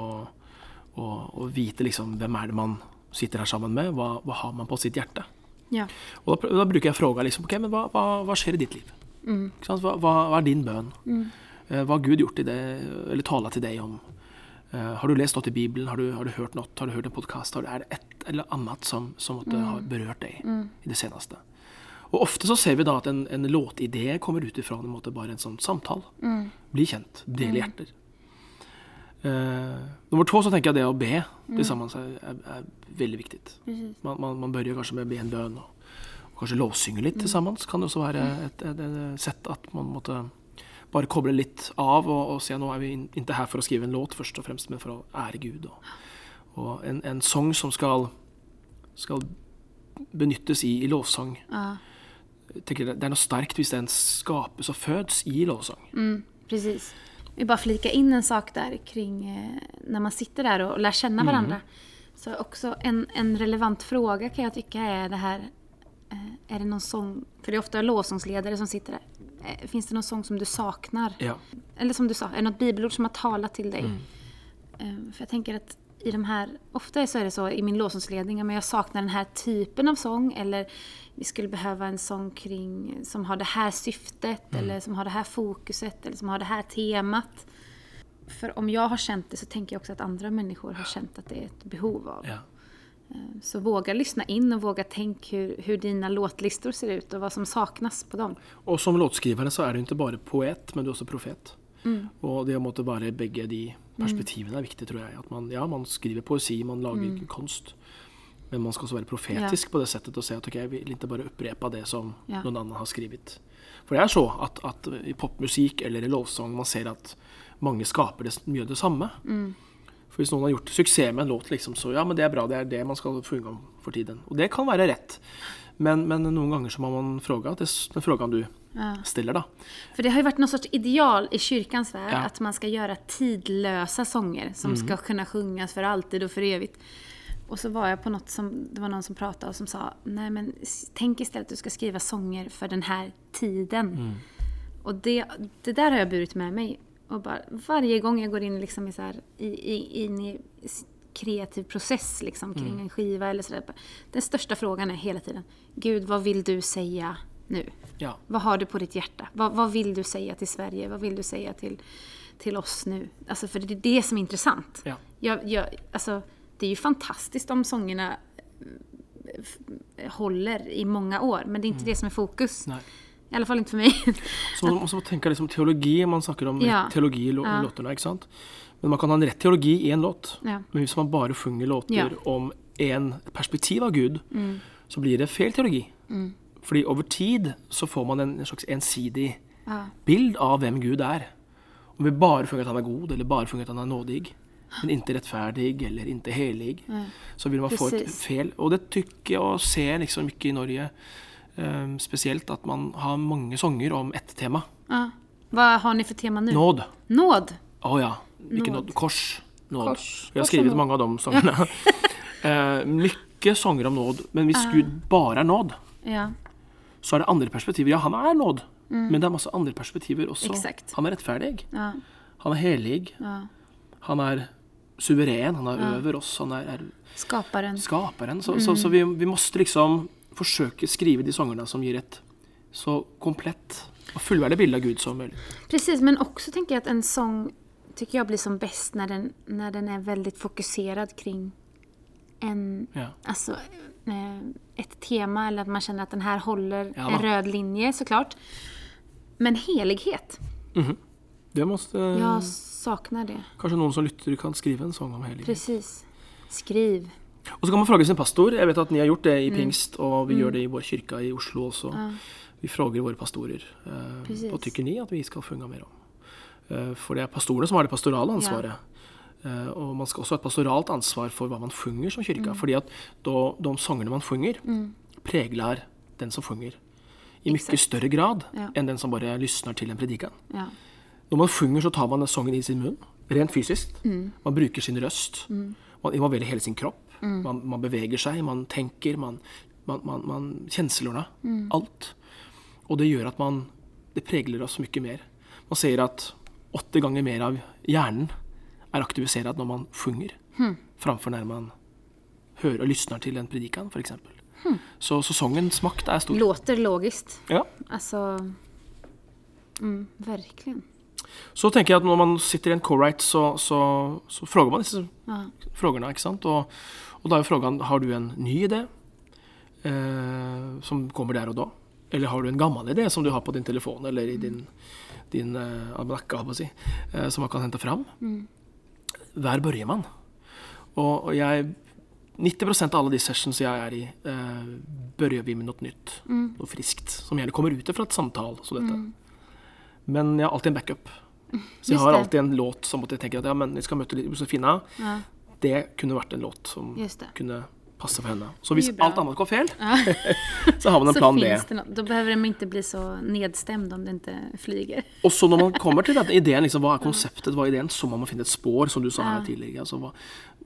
å, å vite liksom hvem er det man sitter her sammen med. Hva, hva har man på sitt hjerte? Ja. Og da, da bruker jeg fråga liksom, ok, men hva, hva, hva skjer i ditt liv? Sant? Hva, hva, er din bønn? Mm. hva har Gud gjort i det, eller tala til deg om? Eh, har du lest noe i Bibelen? Har du, har du hørt noe? Har du hørt en podkast? Er det et eller annet som, som måtte ha berørt deg i det seneste? Og ofte så ser vi da at en, en låtidé kommer ut ifra en måte bare en sånn samtale. Bli kjent. Del hjerter. Uh, nummer to så tenker jeg det å be til sammen er, er, er veldig viktig. Man, man, man bør jo kanskje med be en bønn og, og kanskje lovsynge litt til sammen. Kan det også være et, et, et sett at man måtte bare koble litt av og, og se nå er vi ikke her for å skrive en låt først og fremst, men for å ære Gud. Og, og en, en sang som skal, skal benyttes i, i lovsang. Ja. Jeg tenker det er noe sterkt hvis den skapes og føds i lovsang. Mm, precis. Vi bara flika in en sak där kring eh, när man sitter där och lär känna varandra. Så också en, en relevant fråga kan jag tycka är det här, eh, är det någon sång, för det är ofta lovsångsledare som sitter där. Eh, finns det någon sång som du saknar? Ja. Eller som du sa, är det något bibelord som har talat till dig? Eh, För jag tänker att i de här, ofta så är det så i min lovsångsledning, men jag saknar den här typen av sång eller vi skulle behöva en sång kring, som har det här syftet eller som har det här fokuset eller som har det här temat. För om jag har känt det så tänker jag också att andra människor har känt att det är ett behov av. ja. Så våga lyssna in och våga tänk hur, hur dina låtlistor ser ut och vad som saknas på dem. Og som låtskrivare så er du ikke bare poet, men du är også profet. Og det å måtte være begge de perspektivene er viktig, tror jeg. At man, ja, man skriver poesi, man lager kunst. Men man skal også være profetisk på det settet og se at ok, jeg vil ikke bare upprepe det som Ja. noen annen har skrevet. For det er så at, at i popmusikk eller i lovsang man ser at mange skaper det, mye av det samme. For hvis noen har gjort suksess med en låt, liksom, så ja, men det er bra, det er det man skal få unngå for tiden. Og det kan være rett. Men, men noen ganger så må man fråga, den frågan du stiller, da. For det har jo vært noe slags ideal i kyrkans värld Ja. at man skal gjøre tidløse sånger som skal kunne sjunges for alltid og for evig. Og så var jeg på noe som, det var noen som prata og som sa, nej men tenk i istället at du skal skrive sånger for denne tiden. Mm. Og det, det der har jeg burit med meg. Og bare, varje gang jeg går inn liksom i, så här, i, i, i kreativ process liksom, kring Mm. en skiva eller sådär. Den största frågan är hela tiden, Gud vad vill du säga nu? Ja. Vad har du på ditt hjärta? Vad, vad vill du säga till Sverige? Vad vill du säga till, till oss nu? Alltså, för det är det som är intressant. Ja. Jag, jag, alltså, det är ju fantastiskt om sångerna eh, håller i många år, men det är inte det som är fokus. Nei. I alla fall inte för mig. Så man må tenke liksom teologi. Man snakker om Ja. teologi i låtene, ikke sant. Men man kan ha en rett teologi i en låt. Ja. Men hvis man bare funger låter Ja. om en perspektiv av Gud, Mm. så blir det feil teologi. Fordi over tid så får man en slags ensidig Ja. bild av hvem Gud er. Om vi bare funger at han er god, eller bare funger at han er nådig, men ikke rettferdig eller ikke helig, så vil man få et feil. Og det tykker jeg og ser liksom ikke i Norge um, spesielt, at man har mange sanger om ett tema. Ja. Hva har ni for tema nå? Nåd. Nåd. Å ja. Ikke Nåd. Kors. Nåd. Kors. Vi har skrevet mange av de sangene. [LAUGHS] [LAUGHS] eh, mye sanger om nåd. Men hvis Ah. Gud bare er nåd, Ja. så er det andre perspektiver. Ja, han er nåd, men det er masse andre perspektiver også. Mm. Exakt. Han er rettferdig. Ja. Han er helig. Ja. Han er suveren. Han er over oss. Han er, er Skaparen. skaperen. Så, så, så vi, vi måste liksom forsøke skrive de sangene som gir et så komplett og fullverdig bilde av Gud som mulig. Precis, men også tenker jeg at en sång tycker jag blir som bäst när den, när den är väldigt fokuserad kring en, Ja. alltså, eh, ett tema eller att man känner att den här håller Ja. en röd linje såklart. Men helighet, Det måste jag saknar det. Kanskje noen som lytter, kan skrive en sång om helighet. Precis. Skriv. Og så kan man fråge sin pastor. Jeg vet at ni har gjort det Mm. i Pingst, og vi gjør det i vår kirke i Oslo også. Vi fråger våre pastorer eh, hva tykker ni at vi skal funge mer om. Eh, for det er pastorene som har det pastorale ansvaret. Eh, og man skal også ha et pastoralt ansvar for hva man funger som Mm. Fordi at da, de sangene man funger, pregler den som funger. I mye større grad Ja. enn den som bare lysner til en predikan. Ja. Når man funger, så tar man den sangen i sin munn, rent fysisk. Mm. Man bruker sin røst. Man involverer hele sin kropp. Man, man beveger seg, man tenker, man, man, man, man kjenslorna. Mm. Alt. Og det gjør at man Det pregler oss mye mer. Man ser at åtte ganger mer av hjernen er aktivisert når man funger, Hmm. framfor når man hører og lysner til en predikan, f.eks. Hmm. Så sesongens makt er stor. Låter logisk. Ja. Altså mm, verkligen. Så tenker jeg at når man sitter i en co-write, så, så, så frågar man disse Ja. frågorna, ikke sant? Og, og da er jo frågan, har du en ny idé eh, som kommer der og da? Eller har du en gammel idé som du har på din telefon eller i din, din eh, å si, eh, som man kan hente fram? Der børjer man. Og, og jeg 90% av alle de sessions jeg er i, eh, børjer vi med noe nytt. Noe friskt. Som gjerne kommer ut fra et samtale som dette. Men jeg har alltid en backup. [LAUGHS] Så jeg Just har alltid en låt som jeg tenker at ja, men jeg skal møte Josefina. Ja. Det kunne vært en låt som kunne passe for henne. Så hvis alt annet går feil, [LAUGHS] så har man en Så plan B. Da behøver de ikke bli så nedstemt om det ikke flyger. [LAUGHS] Og så når man kommer til denne ideen, liksom, hva er konseptet, hva er ideen, så må man finne et spor, som du sa her tidligere. Altså,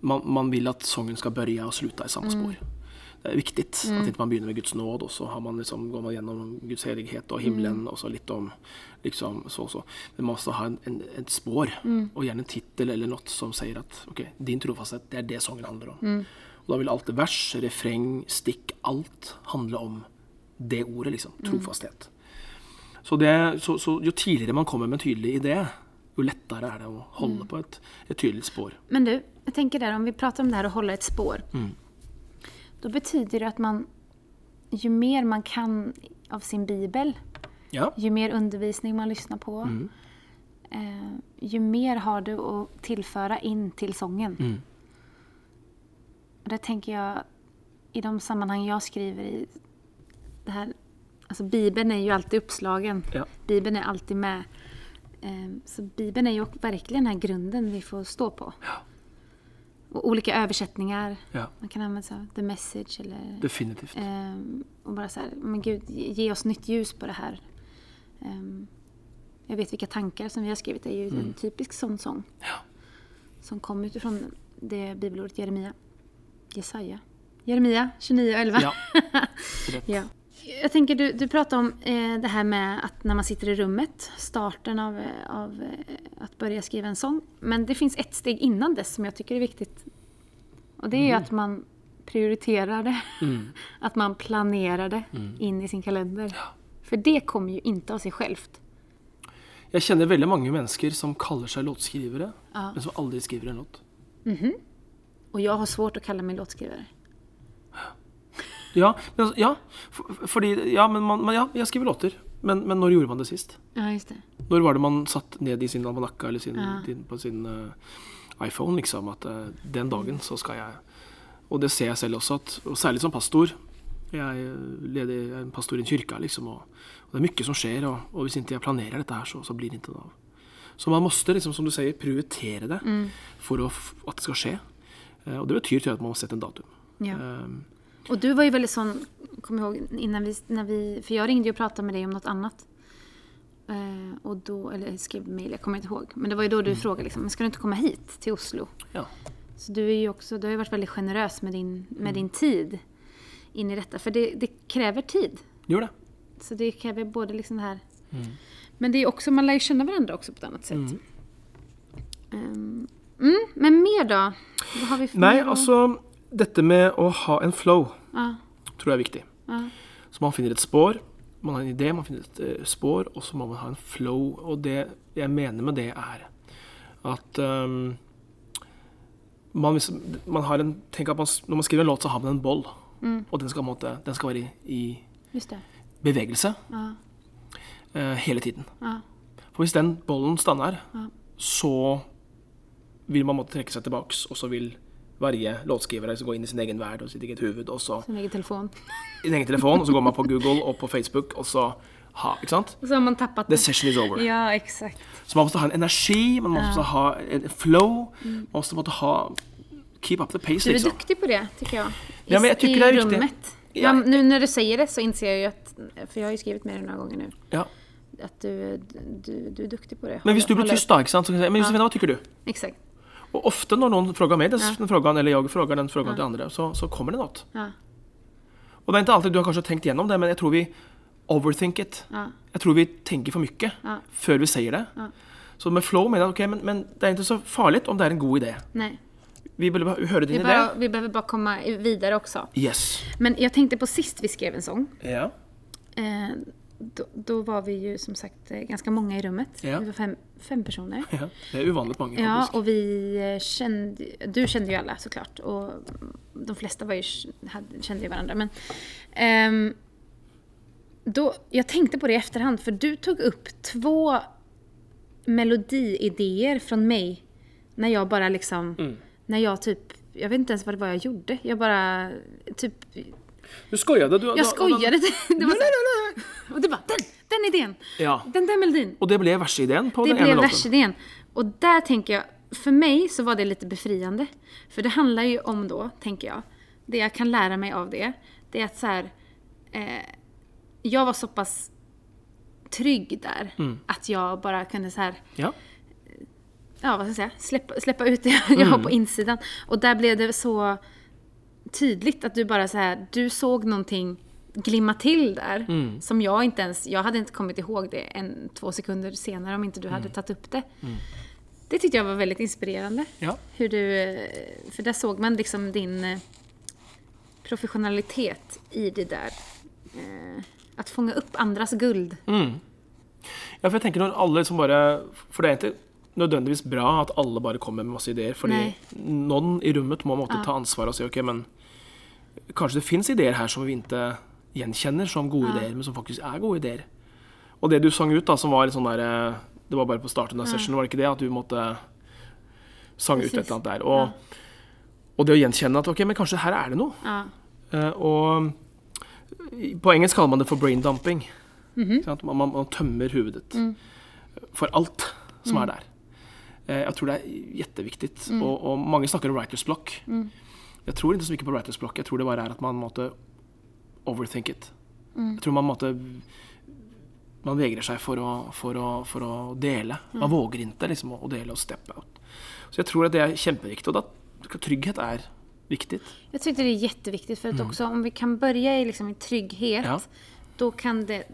man, man vil at sangen skal begynne og slutte i samme spor. Det er viktig at ikke man begynner med Guds nåd, og så har man liksom, går man gjennom Guds hellighet og himmelen, og så litt om liksom, så og så. Men man må også ha en, en, et spor, og gjerne en tittel eller noe som sier at ok, din trofasthet, det er det sangen handler om. Og da vil alt vers, refreng, stikk, alt handle om det ordet, liksom. Trofasthet. Så, det, så, så jo tidligere man kommer med en tydelig idé, jo lettere er det å holde på et, et tydelig spår. Men du, jeg tenker der, om vi prater om det her å holde et spor, spår. da betyder det at man, ju mer man kan av sin bibel, Ja. ju mer undervisning man lyssnar på, eh, ju mer har du å tilføre inn til sången. Och där tänker jag, i de sammanhang jag skriver i, det här, alltså Bibeln är ju alltid uppslagen. Ja. Bibeln är alltid med. Eh, Så Bibeln är ju verkligen den här grunden vi får stå på. Och olika översättningar. ja. Man kan använda sig av the message eller... Definitivt. Ehm, och bara så här, men gud, ge oss nytt ljus på det här. Ehm, jag vet vilka tankar som vi har skrivit. Det är ju en typisk sån sång. Som kom utifrån det bibelordet Jeremia. Jesaja. Jeremia 29 och 11. Ja. [LAUGHS] Ja. Jag tänker, du, du pratade om eh, det här med att när man sitter i rummet, starten av, eh, av eh, att börja skriva en sång. Men det finns ett steg innan dess som jag tycker är viktigt. Och det är ju att man prioriterar det. [LAUGHS] Att man planerar det in i sin kalender. För det kommer ju inte av sig självt. Jeg kjenner veldig mange mennesker som kaller seg låtskrivere, Ja. men som aldri skriver en låt. Och jag har svårt att kalla mig låtskrivare. Ja, men, ja, for, fordi, ja, men man, man, ja, jeg skriver låter. Men, men når gjorde man det sist? Ja, just det. Når var det man satt ned i sin almanakka eller sin, Ja. din, på sin uh, iPhone, liksom, at uh, den dagen så skal jeg Og det ser jeg selv også, at, og særlig som pastor. Jeg eh, leder jeg er en pastor i en kyrka, liksom, og, og det er mye som skjer, og, og hvis ikke jeg planerer dette her, så, så blir det ikke noe av. Så man måste, liksom, som du sier, prioritere det for å, at det skal skje. Eh, og det betyr tror at man har sett en datum. Ja. Eh, Och du var ju väldigt sån, kom ihåg, innan vi, när vi, för jag ringde jo och pratade med dig om något annat. Uh, och då, eller skrev mejl, jag kommer inte ihåg. Men det var ju då du frågade liksom, men ska du inte komma hit till Oslo? ja. Så du är ju också, du har ju varit väldigt generös med din, med din tid in i detta. För det, det kräver tid. Gjør det. Så det kräver både liksom det här... Men det är också, man lär ju känna varandra också på ett annat sätt. Ehm, mm, men mer da? Hva har vi för Nei, altså Dette med å ha en flow Ja, tror jeg er viktig. ja, Så man finner et spor, man har en idé, man finner et uh, spor, og så må man ha en flow. Og det jeg mener med det, er at um, man, hvis, man har en Tenk at man, når man skriver en låt, så har man en boll. Og den skal, måte, den skal være i, i bevegelse Ja, uh, hele tiden. ja, For hvis den bollen stander, Ja. så vil man måtte trekke seg tilbake, og så vil varje låtskriver liksom gå inn i sin egen verden og sitt eget hode. sin egen telefon. i sin egen telefon, og så går man på Google og på Facebook, og så ha, ikke sant? Så har man tappat The det. session is over. Ja, exakt. Så man måtte ha en energi, man måste ha en flow, man måtte, måtte ha keep up the pace liksom. Du er liksom. duktig på det, tycker jeg. I, Ja, men jeg i det er rummet. Ja. Ja. nu når du sier det så innser jeg jo at For jeg har jo skrevet mer enn noen ganger nå. Ja. at du, du, du er duktig på det. Men hvis du blir tyst da, ikke sant, så kan jeg si, men Josefina, hva tykker du? Exakt. Og ofte når noen frågar meg, den frågan, eller jeg frågar den frågan til andre, så, så kommer det noe. Ja, Og det er ikke alltid du har kanskje tenkt gjennom det, men jeg tror vi overthink it. ja, Jeg tror vi tenker for mye Ja. før vi sier det. Ja. Så med flow mener jeg ok, men, men det er ikke så farlig om det er en god idé. nej. Vi bare høre din Vi, idé. vi behöver bara komma vidare också. Yes. Men jag tänkte på sist vi skrev en sång. Ja. Eh, då, då var vi ju som sagt eh, ganska många i rummet. Ja. Vi var fem, fem personer. [LAUGHS] ja. Det er uvanlig mange, Ja, faktisk. och vi eh, kände, du kände ju alla såklart och de flesta var ju, hade, kände ju varandra. Men, um, då, jag tänkte på det i efterhand för du tog upp två melodiidéer från mig när jag bara liksom, Mm. när jag typ, jag vet inte ens vad det var jag gjorde. Jag bara, typ, Du skojade. Du, jag skojade. [LAUGHS] Det var så här, och det bare den, den ideen! Ja. Den der melodien. Og det ble verseideen på Det den ene blev låten. versidén. Och där tänker jag, för mig så var det litt befriende. For det handler jo om da, tenker jeg det jeg kan lære meg av det, det er at så her eh, Jeg var såpass trygg der Mm. at jeg bare kunne så her Ja. ja hva skal jeg si? Slippe, släppa ut det jag Mm. har på innsiden. Og der ble det så tydelig at du bare så her du såg någonting glimma till där Mm. som jag inte ens, jag hade inte kommit ihåg det en, två sekunder senare om inte du Mm. hade tagit upp det. Det tyckte jag var väldigt inspirerande. Ja. Hur du, eh, för där såg man liksom din eh, professionalitet i det där. At Att fånga upp andras guld. Mm. Ja, for jeg tenker når alle liksom bare For det er ikke nødvendigvis bra at alle bare kommer med masse ideer. Fordi Nei. noen i rommet må Ja. ta ansvar og si ok, men kanskje det fins ideer her som vi ikke gjenkjenner som gode Ja. ideer, men som faktisk er gode ideer. Og det du sang ut, da, som var litt sånn der eh, Det var bare på starten av sessionen, var det ikke det? At du måtte sang ut et eller annet der. Og, og det å gjenkjenne at ok, men kanskje her er det noe. Ja. Eh, og på engelsk kaller man det for brain dumping. Mm -hmm. man, man, man tømmer ditt Mm. for alt som er der. Eh, jeg tror det er jätteviktig. Og, og mange snakker om writers block. Jeg tror ikke så mye på writers block. Jeg tror det bare er at man måtte overthink it. Jeg tror man måtte man vegrer seg for å, for å, for å dele. Man våger ikke liksom, å dele og step out. Så jeg tror at det er kjempeviktig. Og da trygghet er viktig. Jeg syns det er jätteviktigt för mm. også, om vi kan begynne i, liksom, i trygghet, Ja. da kan det,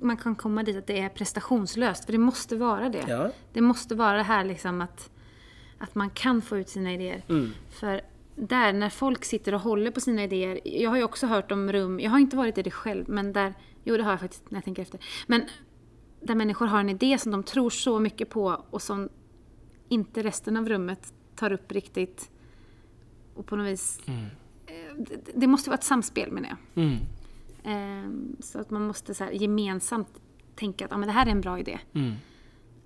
man kan komme dit at det er prestasjonsløst, for det måtte være det. Ja. Det måtte være det her liksom at, at man kan få ut sine ideer. Mm. För där, när folk sitter och håller på sina idéer. Jag har ju också hört om rum, jag har inte varit i det själv, men där, jo det har jag faktiskt när jag tänker efter. Men där människor har en idé som de tror så mycket på och som inte resten av rummet tar upp riktigt. Och på något vis... Mm. eh, Det, det måste vara ett samspel menar jag. Mm. Um, Så att man måste så här gemensamt tänka att ah, men det här är en bra idé. Mm.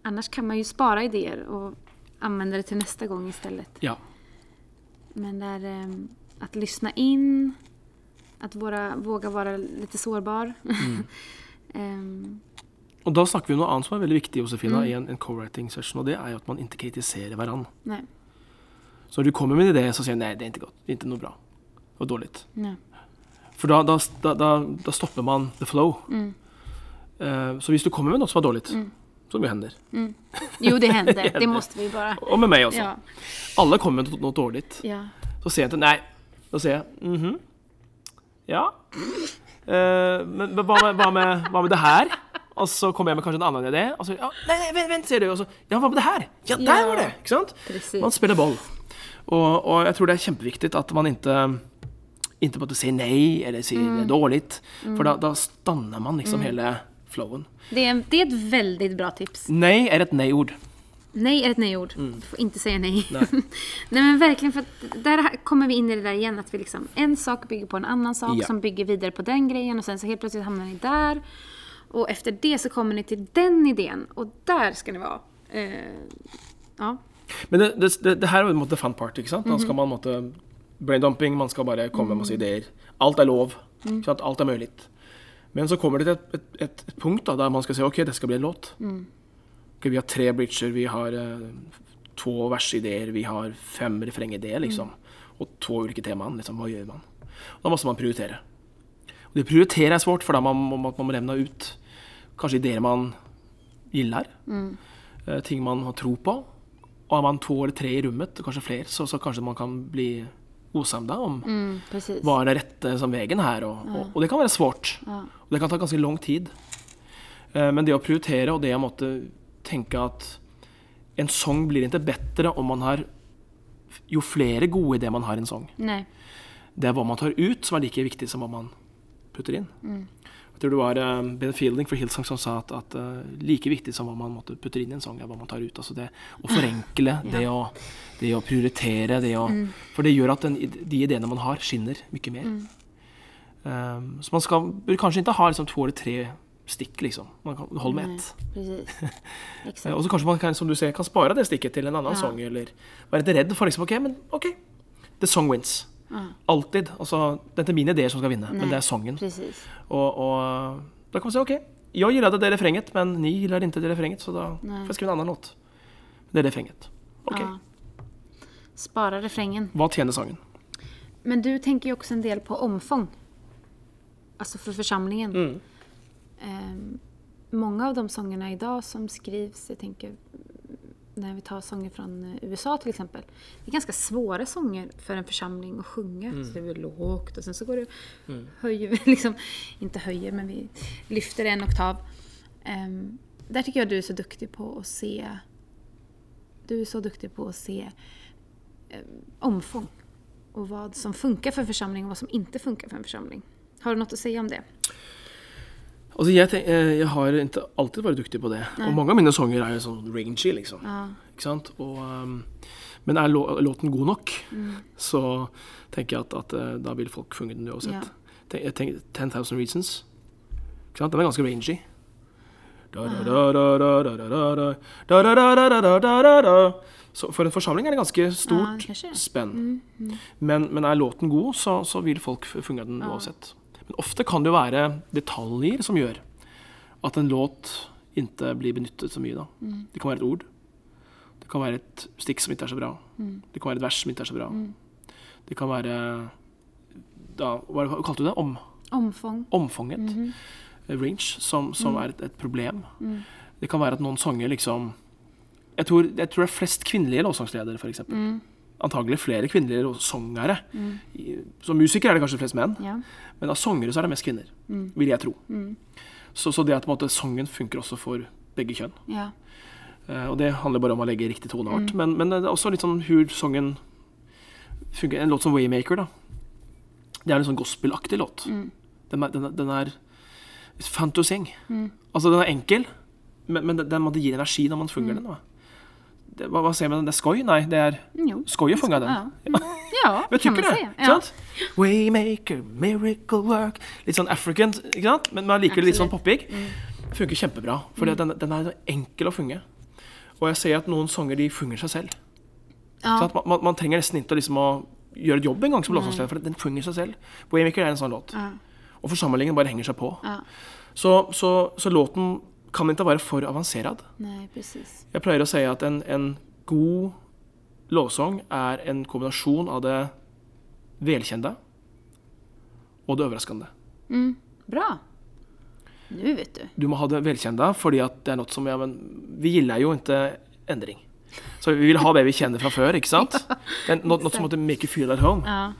Annars kan man ju spara idéer och använda det till nästa gång istället. Ja. Men där, um, att lyssna in, att våra, våga vara lite sårbar. [LAUGHS] Ehm, Og da snakker vi om noe annet som er veldig viktig Josefina, Mm. i en, en co-writing session, og det er jo at man ikke kritiserer hverandre. nej, Så når du kommer med en idé, så sier jeg nei, det er ikke godt. Det er ikke noe bra. Var dårlig. nej. For da, da, da, da, stopper man the flow. Mm. Uh, så hvis du kommer med noe som er dårlig, som jo hender, Jo, det händer. [LAUGHS] Det måste vi bara... og med meg også, Ja. alle kommer med noe dårlig, ja. så sier jeg til nei. Så sier jeg mhm, ja. Uh, men hva med, hva, med, hva med det her? Og så kommer jeg med kanskje en annen idé. Og så, ja, nei, nei, vent, vent, sier du. Og så, ja, hva med det her? Ja, der Ja. var det! Ikke sant? Precis. Man spiller boll. Og, og jeg tror det er kjempeviktig at man ikke ikke måtte si nei eller si det er dårlig. For da, da stanner man liksom hele flowen. Det, är, det är ett väldigt bra tips. Nei er et nei-ord. Nej är ett nej-ord. Du får inte säga nej. Nej. [LAUGHS] nej men verkligen, för der där kommer vi in i det där igen att vi liksom, en sak bygger på en annan sak Ja. som bygger vidare på den grejen och sen så helt plötsligt hamnar ni där. Och efter det så kommer ni till den idén och där ska ni vara. Eh, ja. Men det, det, det, det her er jo en måte fun part. ikke sant? Da skal man måtte braindumping, man skal bare komme med masse ideer. Alt er lov. Ikke sant? Alt er mulig. Men så kommer det til et, et, et, punkt da, der man skal si ok, det skal bli en låt. Ok, vi har tre bridger, vi har uh, to versideer, vi har fem refrengideer, liksom. Og to ulike temaer. Liksom, hva gjør man? Da må man prioritere. Og det prioritere er svårt, for da man, må man må revne ut kanskje ideer man gilder. Mm. Uh, ting man har tro på. Og har man to eller tre i rommet, kanskje flere, så, så kanskje man kan bli osamda om Mm, hva er det rette som veien her. Og, og, og det kan være svårt. Ja. Og det kan ta ganske lang tid. Eh, Men det å prioritere, og det å måtte tenke at en sang blir ikke bedre om man har jo flere gode ideer man har i en sang. Det er hva man tar ut, som er like viktig som hva man putter inn. Jeg tror det var eh, Ben Fielding fra Hillsong som sa at, at eh, like viktig som hva man måtte putter inn i en sang, er hva man tar ut. Altså det å forenkle, det, å, det å prioritere, det å For det gjør at den, de ideene man har, skinner mye mer. Um, så man skal, bør kanskje ikke ha liksom, to eller tre stikk, liksom. Man kan holde med ett. [LAUGHS] Eh. Og så kanskje man kan, som du ser, kan spare det stikket til en annen Ja. sang, eller være litt redd for liksom, OK, men OK. The song wins. Alltid. Altså, det er ikke mine ideer som skal vinne, men det er. Precis. Og, og da kan man si OK, jag gillade det refränget men ni gillade inte det refränget så då Nej. får jag skriva en annan låt. Det är refränget. Okej, Ja. Spara refrängen. vad tjänar sången? Men du tänker ju också en del på omfång. Alltså för församlingen. Mm. Um, många av de sångerna idag som skrivs, jag tänker när vi tar sånger från eh, USA till exempel. Det är ganska svåra sånger för en församling att sjunga. Mm. Så det är lågt och sen så går det, höjer vi [LAUGHS] liksom, inte höjer men vi lyfter en oktav. Um, där tycker jag du är så duktig på att se, du är så duktig på att se um, omfång. Och vad som funkar för en församling och vad som inte funkar för en församling. Har du något att säga om det? Altså jeg, tenk, jeg, har ikke alltid vært duktig på det. Nei. Og mange av mine sanger er sånn rangy, liksom. Ja. Ikke sant? Og, um, men er låten god nok, mm. så tenker jeg at, at, da vil folk funge den uansett. Ja. Tenk, jeg tenker Reasons. Ikke sant? Den er ganske rangy. Så for en forsamling er det ganske stort ja, spenn. Mm, mm. men, men, er låten god, så, så vil folk funge den uansett. Ofte kan det jo være detaljer som gjør at en låt ikke blir benyttet så mye. Mm. Det kan være et ord. Det kan være et stikk som ikke er så bra. Mm. Det kan være et vers som ikke er så bra. Det kan være da, Hva kalte du det? Om, Omfang. omfanget. -hmm. Range, som, som Mm. er et, et problem. Det kan være at noen sanger liksom Jeg tror, jeg tror det er flest kvinnelige låtsangsledere, f.eks. Mm. Antagelig flere kvinnelige sangere. Mm. Som musikere er det kanskje flest menn, Ja. men av sangere så er det mest kvinner. Mm. Vil jeg tro. Så, så det at måte, sangen funker også for begge kjønn. ja. Uh, og det handler bare om å legge riktig toneart. Mm. Men, men det er også litt sånn hur sangen fungerer. En låt som Waymaker, da. Det er en sånn gospelaktig låt. Mm. Den, er, den, den er fantasing. Altså, den er enkel, men, men den, den gir energi når man Mm. den. Da. Det, hva, hva sier man? Det er skoj? Nei, det er skoj å funge den. Ja, Mm. ja [LAUGHS] kan man si. Ja. Waymaker, miracle work Litt sånn African, ikke sant? men man liker det litt sånn poppig. Mm. Funker kjempebra, for den, den er enkel å funge. Og jeg ser at noen sanger de funger seg selv. Ja. Sant? Man, man, man trenger nesten ikke liksom å gjøre et jobb en gang som låtsangslærer, for den funger seg selv. Waymaker er en sånn låt. Og forsamlingen bare henger seg på. Ja. Så, så, så låten kan ikke være for avanserad. Nej, precis. Jeg pleier å si at en, en god lovsang er en kombinasjon av det velkjente og det overraskende. Mm. Bra. Nå vet du. Du må ha det velkjente fordi det er noe som ja, men Vi gillar jo ikke endring. Så vi vil ha det vi kjenner fra før, ikke sant? [LAUGHS] Noe, noe som måtte make you feel at home. Ja,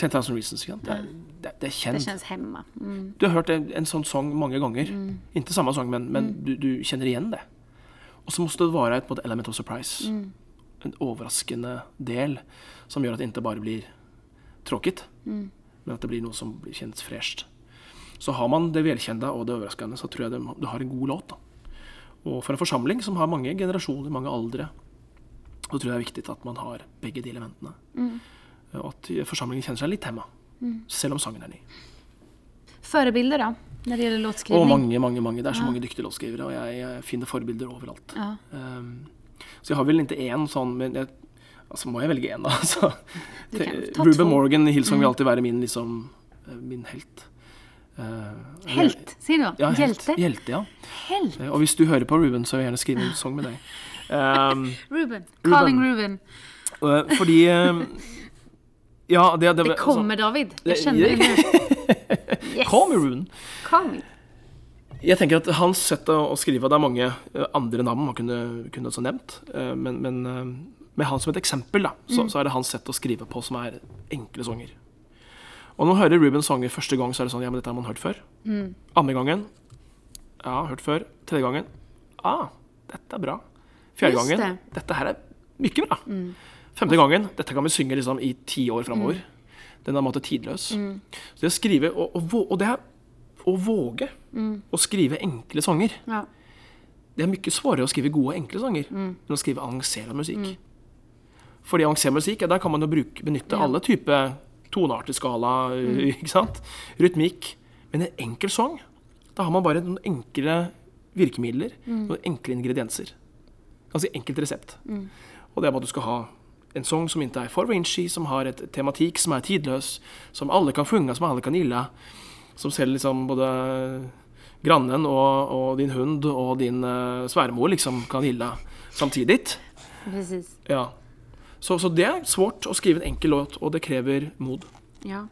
10,000 Reasons. Ikke sant? Det, er, det, det er det kjennes hemma. Mm. Du har hørt en, en sånn sang mange ganger. Ikke samme sang, men, men du, du kjenner igjen det. Og så måtte det være et måte, element of surprise. En overraskende del som gjør at det ikke bare blir tråkigt, men at det blir noe som kjennes fresht. Så har man det velkjente og det overraskende, så tror jeg det, du har en god låt. Da. Og for en forsamling som har mange generasjoner, mange aldre, så tror jeg det er viktig at man har begge de elementene. Og at forsamlingen kjenner seg litt hjemme, selv om sangen er ny. Forbilder, da? Når det gjelder låtskrivning? Og mange, mange, mange. Det er så Ja. mange dyktige låtskrivere, og jeg, finner forbilder overalt. Ja. Um, så jeg har vel ikke én sånn, men jeg, altså må jeg velge én, da. [LAUGHS] Så, Du kan te- ta Ruben. Morgan i Hillsong vil alltid være min, liksom, eh, min helt. Uh, Helt, sier du? Ja, helt. Hjälte? Hjelte, ja. Helt. Uh, Og hvis du hører på Ruben, så vil jeg gjerne skrive en sang med deg. [LAUGHS] Um, Ruben. Calling Ruben. Uh, fordi Ja, det, det, Det altså, kommer David. Jeg kjenner det. [LAUGHS] Yes. Call me. Jeg tenker at hans sett å, skrive Det er mange eh, andre navn man kunne, kunne også nevnt. eh, Men, men eh, med han som et eksempel, da, så, så er det hans sett å skrive på som er enkle sanger. Og når man hører Ruben sanger første gang, så er det sånn Ja, men dette har man hørt før. Andre gangen Ja, hørt før. Tredje gangen Ah, dette er bra. Fjerde gangen Dette her er mye bra. Femte gangen Dette kan vi synge liksom i ti år framover. Den er på en måte tidløs. Så det å skrive Og, og, og det er å våge å skrive enkle sanger. Ja. Det er mye svårere å skrive gode, enkle sanger enn å skrive avansert musikk. Fordi avansert musikk, der kan man jo bruke, benytte Ja. alle typer tonearteskala, [LAUGHS] ikke sant? Rytmikk. Men en enkel sang, da har man bare noen enkle virkemidler, noen enkle ingredienser. Ganske enkelt resept. Og det er bare at du skal ha en sang som ikke er for Vinci, som har et tematikk som er tidløs, som alle kan funge, som alle kan gilla, som selv liksom både grannen og, og din hund og din uh, svärmor liksom kan gilla samtidig. Precis. Ja. Så, så det er svårt å skrive en enkel låt, og det krever mod. Ja.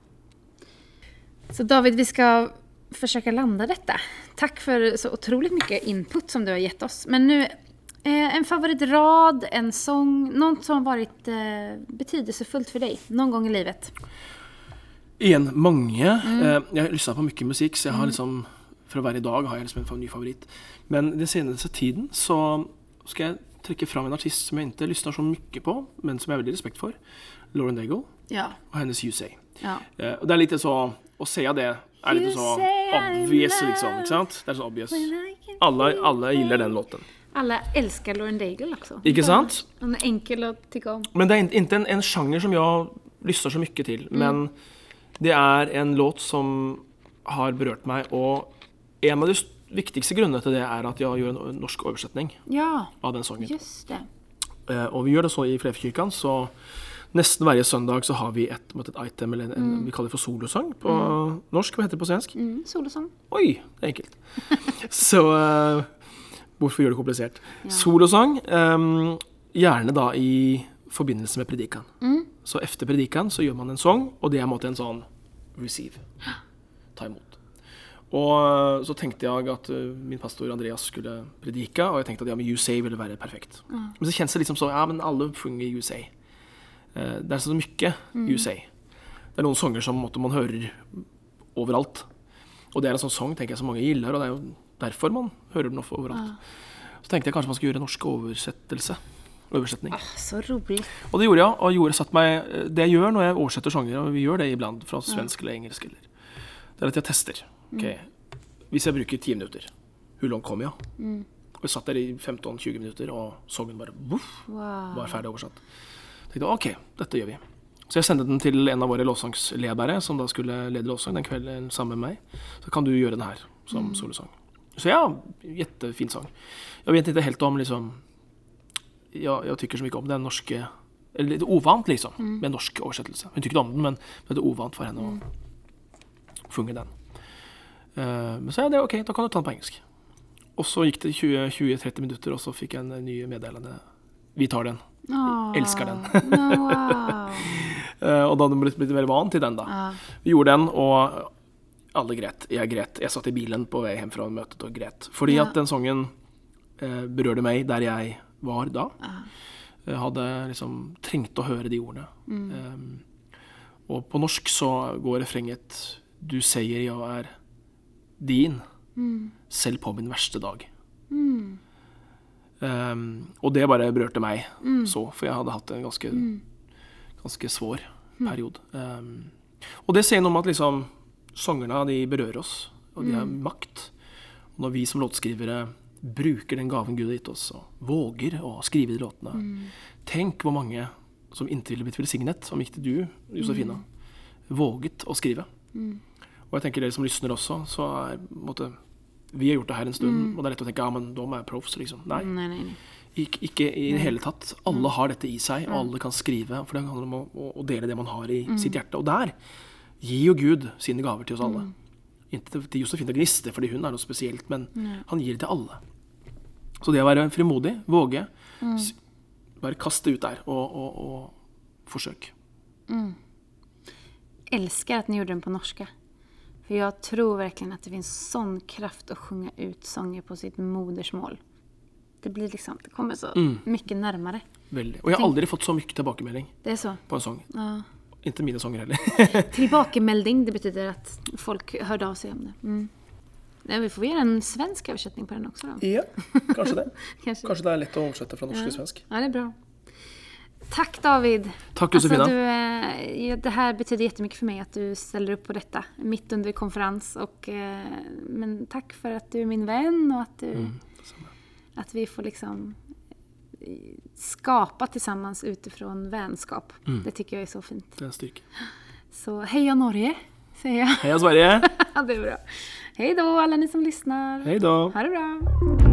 Så David, vi skal forsøke å lande dette. Takk for så utrolig mye input som du har gitt oss. Men nu, eh, en favoritrad, en sång, något som har varit eh, betydelsefullt för dig någon gång i livet? Igjen mange. Eh, jeg lytta på mye musikk, så jeg har liksom fra hver dag har jeg liksom en ny favoritt. Men den seneste tiden så skal jeg trekke fram en artist som jeg ikke lysner så mye på, men som jeg har veldig respekt for. Lauren Daigle Ja. og hennes You Say. ja. Eh, og det er litt så Å se det er litt så obvious, liksom. Ikke sant? Det er så obvious. Alle, alle gillar den låten. Alla älskar Lauren Daigle också. Ikke sant? Han er enkel å tycka om. Men det er ikke en, en sjanger som jeg lyster så mye til. Men det er en låt som har berørt meg, og en av de viktigste grunnene til det er at jeg gjør en norsk oversetning Ja, av den sangen. just det. Eh, og vi gjør det så i Flevkirken, så nesten hver søndag så har vi et, et item, eller en, en, vi kaller det for solosang på norsk. Hva heter det på svensk? Mm, solosang. Oi, det er enkelt. [LAUGHS] Så eh, hvorfor gjøre det komplisert? Solosang, um, gjerne da i forbindelse med predikan. Så etter predikan så gjør man en sang, og det er en måte en sånn receive. Ta imot. Og eh, så tenkte jeg at eh, min pastor Andreas skulle predike, og jeg tenkte at ja, men You Say ville være perfekt. Men så kjennes det liksom sånn, Ja, men alle synger You Say. Eh, det er så mye You Say. Det er noen sanger som måtte, man hører overalt. Og det er en sånn sang tenker jeg som mange gilder, og det er jo derfor man hører den overalt. Så tenkte jeg kanskje man skulle gjøre norsk oversettelse. Oversetning. Ah, så rolig. Og det gjorde jeg. Og gjorde, satt meg, det jeg gjør når jeg oversetter sanger, og vi gjør det iblant fra svensk eller engelsk, eller, det er at jeg tester. Ok, Hvis jeg bruker ti minutter, hvor langt kom jeg? Og jeg satt der i 15-20 minutter, og sangen bare voff, Wow. var ferdig oversatt. Jeg tenkte ok, dette gjør vi. Så jeg sendte den til en av våre lovsangsledere, som da skulle lede lovsang den kvelden sammen med meg. Så kan du gjøre den her som solosang. Så ja, jättefin sang. Jeg vet inte helt om liksom jeg, jag tykker så mye om den norske Eller lite ovant, liksom, med norsk oversettelse. Hun tycker ikke om den, men det er ovant for henne å funge den. Uh, men så ja, det er ok, da kan du ta den på engelsk. Og så gikk det 20-30 minutter, og så fikk jeg en ny meddelende. Vi tar den. Oh, Elsker den. no, wow. [LAUGHS] uh, og da hadde man blitt, blitt mer vant til den, da. Uh. Vi gjorde den, og alle gret. Jeg gret. Jeg satt i bilen på vei hjem fra møtet og gret. Fordi Ja. at den sangen eh, berørte meg der jeg var da. Jeg hadde liksom trengt å høre de ordene. Eh, og på norsk så går refrenget Du sier jeg er din, selv på min verste dag. Eh, og det bare berørte meg så, for jeg hadde hatt en ganske, ganske svår periode. Um, og det sier noe om at liksom sangerne de berører oss, og de har makt. Og når vi som låtskrivere bruker den gaven Gud har gitt oss, og våger å skrive de låtene Tenk hvor mange som inntil ville blitt velsignet, om ikke du, Josefina, våget å skrive. Og jeg tenker dere som lysner også, så er måte, Vi har gjort det her en stund, og det er lett å tenke ja, men må jeg proffs, liksom. Nei. nei, nei, nei. Ikke, ikke i det hele tatt. Alle har dette i seg, og alle kan skrive. For det handler om å- å dele det man har i sitt hjerte. Og der gir jo Gud sine gaver til oss alle. Ikke til- Josefine Gniste, fordi hun er noe spesielt, men han gir det til alle. Så det å være frimodig, våge, mm. bare kaste ut der, og, og, og forsøk. Elsker at ni gjorde den på norska. För jag tror verkligen att det finns sånn kraft å sjunga ut sånger på sitt modersmål. Det blir liksom, det kommer så mye nærmere. Veldig. Og jeg har aldri fått så mye tilbakemelding Det er så. på en sang. Ja. Ikke mine sanger heller. [LAUGHS] Tilbakemelding, det betyder at folk hørte av seg om det. Mm. Nei, vi får gjøre en svensk översättning på den også. Da. ja, kanskje det. [LAUGHS] Kanske. Kanskje det er lett å oversette fra norsk til svensk. Ja, det er bra. Takk, David! Takk, Josefina. Alltså, du, eh, ja, det här betyder jättemycket för mig att du ställer upp på detta mitt under konferens. Och, eh, men takk for at du er min venn og at, du, Mm, at vi får liksom skapa tillsammans utifrån vänskap. Mm. Det tycker jag är så fint. Det er styrke. Så heja Norge, säger jag. Heia Sverige! [LAUGHS] det är bra. Hej då alla ni som lyssnar. Hej då. Ha det bra.